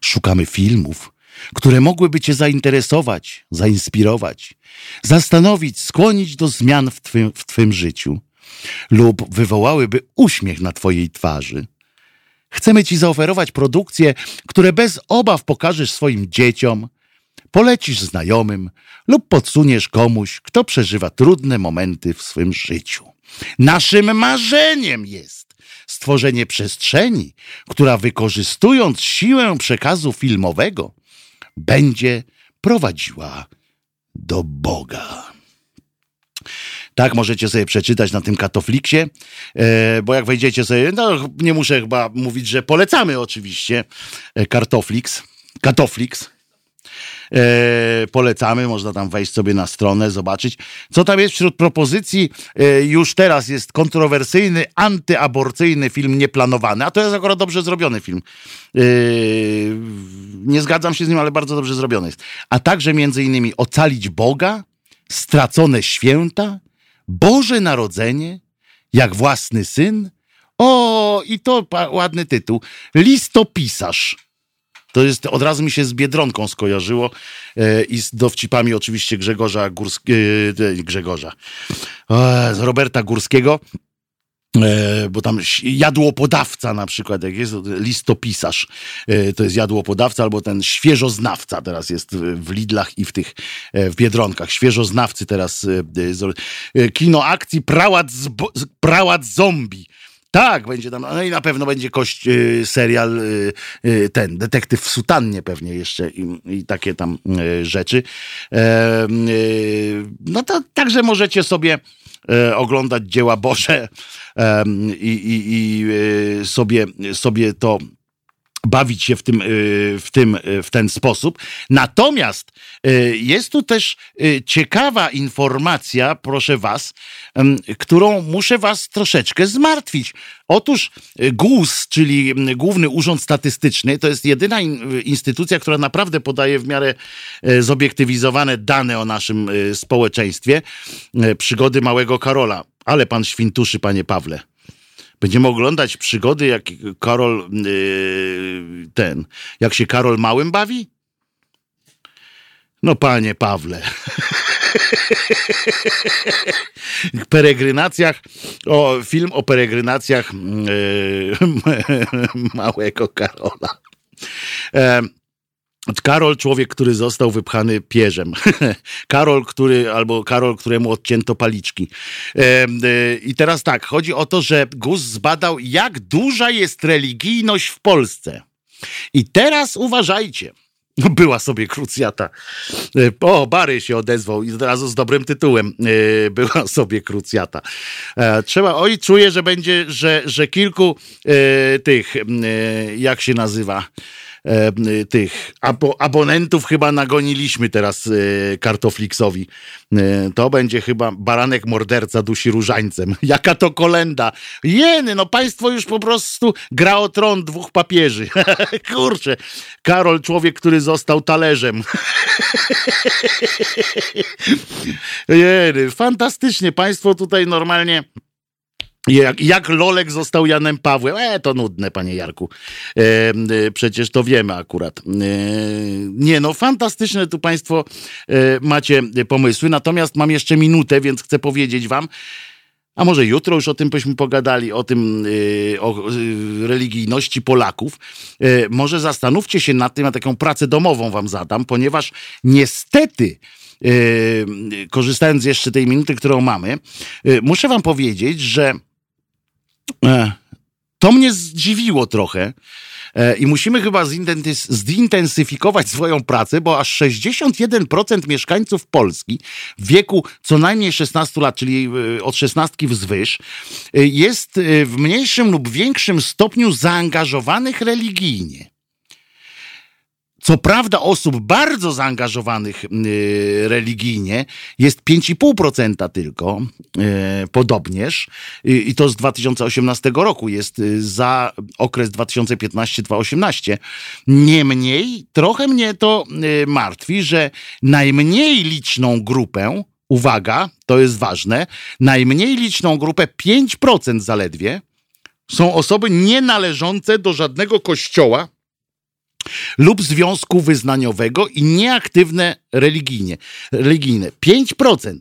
[SPEAKER 1] Szukamy filmów, które mogłyby Cię zainteresować, zainspirować, zastanowić, skłonić do zmian w Twym, w twym życiu lub wywołałyby uśmiech na Twojej twarzy. Chcemy Ci zaoferować produkcje, które bez obaw pokażesz swoim dzieciom, polecisz znajomym lub podsuniesz komuś, kto przeżywa trudne momenty w swym życiu. Naszym marzeniem jest stworzenie przestrzeni, która wykorzystując siłę przekazu filmowego, będzie prowadziła do Boga. Tak, możecie sobie przeczytać na tym Katofliksie, e, bo jak wejdziecie sobie, no nie muszę chyba mówić, że polecamy oczywiście e, Kartoflix, Katoflix, E, polecamy, można tam wejść sobie na stronę, zobaczyć. Co tam jest wśród propozycji? E, już teraz jest kontrowersyjny, antyaborcyjny film nieplanowany, a to jest akurat dobrze zrobiony film. E, nie zgadzam się z nim, ale bardzo dobrze zrobiony jest. A także między innymi Ocalić Boga, Stracone Święta, Boże Narodzenie, jak własny syn. O, i to ładny tytuł. Listopisarz. To jest, od razu mi się z Biedronką skojarzyło e, i z dowcipami oczywiście Grzegorza Górskiego, e, Grzegorza, e, Roberta Górskiego, e, bo tam jadłopodawca na przykład, jak jest listopisarz, e, to jest jadłopodawca, albo ten świeżoznawca teraz jest w Lidlach i w tych, e, w Biedronkach. Świeżoznawcy teraz, kino akcji Prałac, Prałac Zombie tak, będzie tam, no i na pewno będzie kość y, serial y, y, ten, detektyw w sutannie pewnie jeszcze i, i takie tam rzeczy. No to także możecie sobie oglądać dzieła Boże i, i, sobie, sobie to bawić się w tym, y, w tym, y, w ten sposób. Natomiast y, jest tu też ciekawa informacja, proszę was, którą muszę was troszeczkę zmartwić. Otóż GUS, czyli Główny Urząd Statystyczny, to jest jedyna instytucja, która naprawdę podaje w miarę zobiektywizowane dane o naszym społeczeństwie. Przygody małego Karola. Ale pan świntuszy, panie Pawle. Będziemy oglądać przygody, jak Karol yy, ten, jak się Karol Małym bawi? No panie Pawle. peregrinacjach, o, film o peregrinacjach yy, małego Karola. E, Karol, człowiek, który został wypchany pierzem. Karol, który, albo Karol, któremu odcięto paliczki. E, I teraz tak, chodzi o to, że GUS zbadał, jak duża jest religijność w Polsce. I teraz uważajcie. Była sobie krucjata. E, o, Bary się odezwał i od razu z dobrym tytułem. E, była sobie krucjata. Trzeba, oj, czuję, że będzie, że, że kilku tych, jak się nazywa, E, tych abo, abonentów chyba nagoniliśmy teraz e, Kartoflixowi. E, to będzie chyba baranek morderca dusi różańcem. Jaka to kolenda. Jeny, no państwo już po prostu gra o tron dwóch papieży. Kurczę. Karol, człowiek, który został talerzem. Jeny, fantastycznie. Państwo tutaj normalnie Jak, jak Lolek został Janem Pawłem? E, to nudne, panie Jarku. E, e, przecież to wiemy akurat. E, nie, no fantastyczne tu państwo e, macie pomysły. Natomiast mam jeszcze minutę, więc chcę powiedzieć wam, a może jutro już o tym byśmy pogadali, o tym, e, o religijności Polaków. Może zastanówcie się nad tym, ja taką pracę domową wam zadam, ponieważ niestety korzystając jeszcze tej minuty, którą mamy, muszę wam powiedzieć, że to mnie zdziwiło trochę. E, I musimy chyba zintensyfikować swoją pracę, bo aż 61% mieszkańców Polski w wieku co najmniej 16 lat, czyli e, od 16 wzwyż, jest w mniejszym lub większym stopniu zaangażowanych religijnie. Co prawda osób bardzo zaangażowanych y, religijnie jest 5,5% tylko, y, podobnież, i to z 2018 roku jest y, za okres 2015-2018. Niemniej trochę mnie to martwi, że najmniej liczną grupę, uwaga, to jest ważne, najmniej liczną grupę, 5% zaledwie, są osoby nienależące do żadnego kościoła, lub związku wyznaniowego i nieaktywne religijnie. religijne. 5%.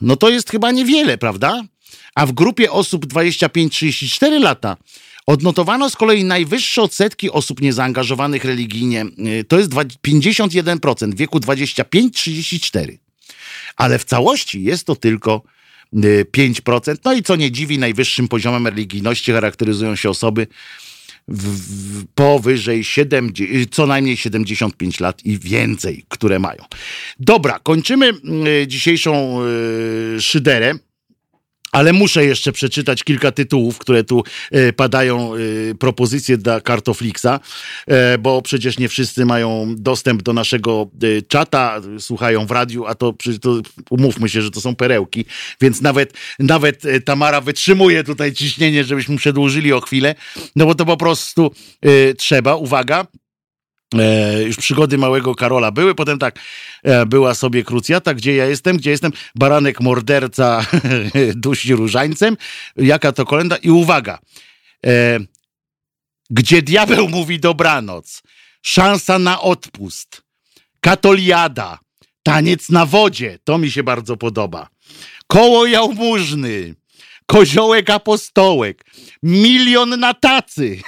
[SPEAKER 1] No to jest chyba niewiele, prawda? A w grupie osób 25-34 lata odnotowano z kolei najwyższe odsetki osób niezaangażowanych religijnie. Y, to jest 51% w wieku 25-34. Ale w całości jest to tylko 5%. Y, no i co nie dziwi, najwyższym poziomem religijności charakteryzują się osoby w, powyżej 70, co najmniej 75 lat i więcej, które mają. Dobra, kończymy y, dzisiejszą y, szyderę. Ale muszę jeszcze przeczytać kilka tytułów, które tu e, padają, e, propozycje dla Kartoflixa, e, bo przecież nie wszyscy mają dostęp do naszego czata, słuchają w radiu, a to, to umówmy się, że to są perełki, więc nawet, nawet Tamara wytrzymuje tutaj ciśnienie, żebyśmy przedłużyli o chwilę, no bo to po prostu trzeba. Uwaga, E, już przygody małego Karola były, potem tak e, była sobie krucjata, gdzie ja jestem, gdzie jestem, baranek morderca dusi różańcem, jaka to kolenda? I uwaga, e, gdzie diabeł mówi dobranoc, szansa na odpust, katoliada, taniec na wodzie, to mi się bardzo podoba, koło jałmużny, koziołek apostołek, milion na tacy,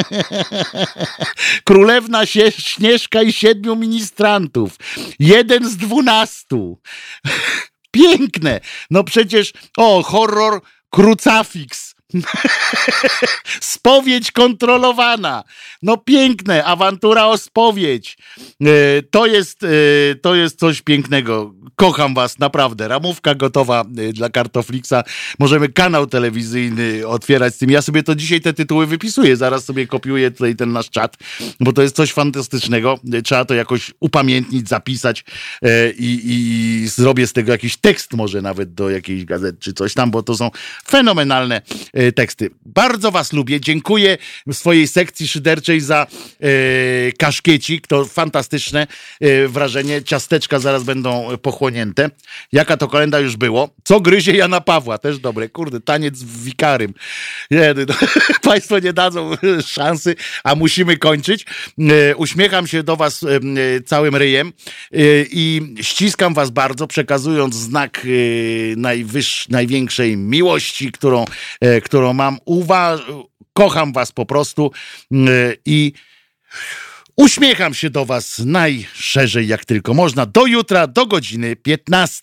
[SPEAKER 1] królewna Śnieżka i siedmiu ministrantów, jeden z dwunastu. Piękne. No przecież, o, horror Krucafix. spowiedź kontrolowana. No piękne, awantura o spowiedź. E, to jest, e, to jest coś pięknego. Kocham was, naprawdę. Ramówka gotowa e, dla Kartoflixa. Możemy kanał telewizyjny otwierać z tym. Ja sobie to dzisiaj te tytuły wypisuję. Zaraz sobie kopiuję tutaj ten nasz czat, bo to jest coś fantastycznego. Trzeba to jakoś upamiętnić, zapisać i, i zrobię z tego jakiś tekst może nawet do jakiejś gazety czy coś tam, bo to są fenomenalne teksty. Bardzo was lubię. Dziękuję swojej sekcji szyderczej za e, kaszkiecik. To fantastyczne e, wrażenie. Ciasteczka zaraz będą pochłonięte. Jaka to kolenda już było? Co gryzie Jana Pawła? Też dobre. Kurde, taniec w wikarym. Nie, no, państwo nie dadzą szansy, a musimy kończyć. Uśmiecham się do was całym ryjem i ściskam was bardzo, przekazując znak najwyższej, największej miłości, którą, którą mam. Uwa kocham was po prostu mm, i uśmiecham się do was najszerzej jak tylko można. Do jutra, do godziny 15.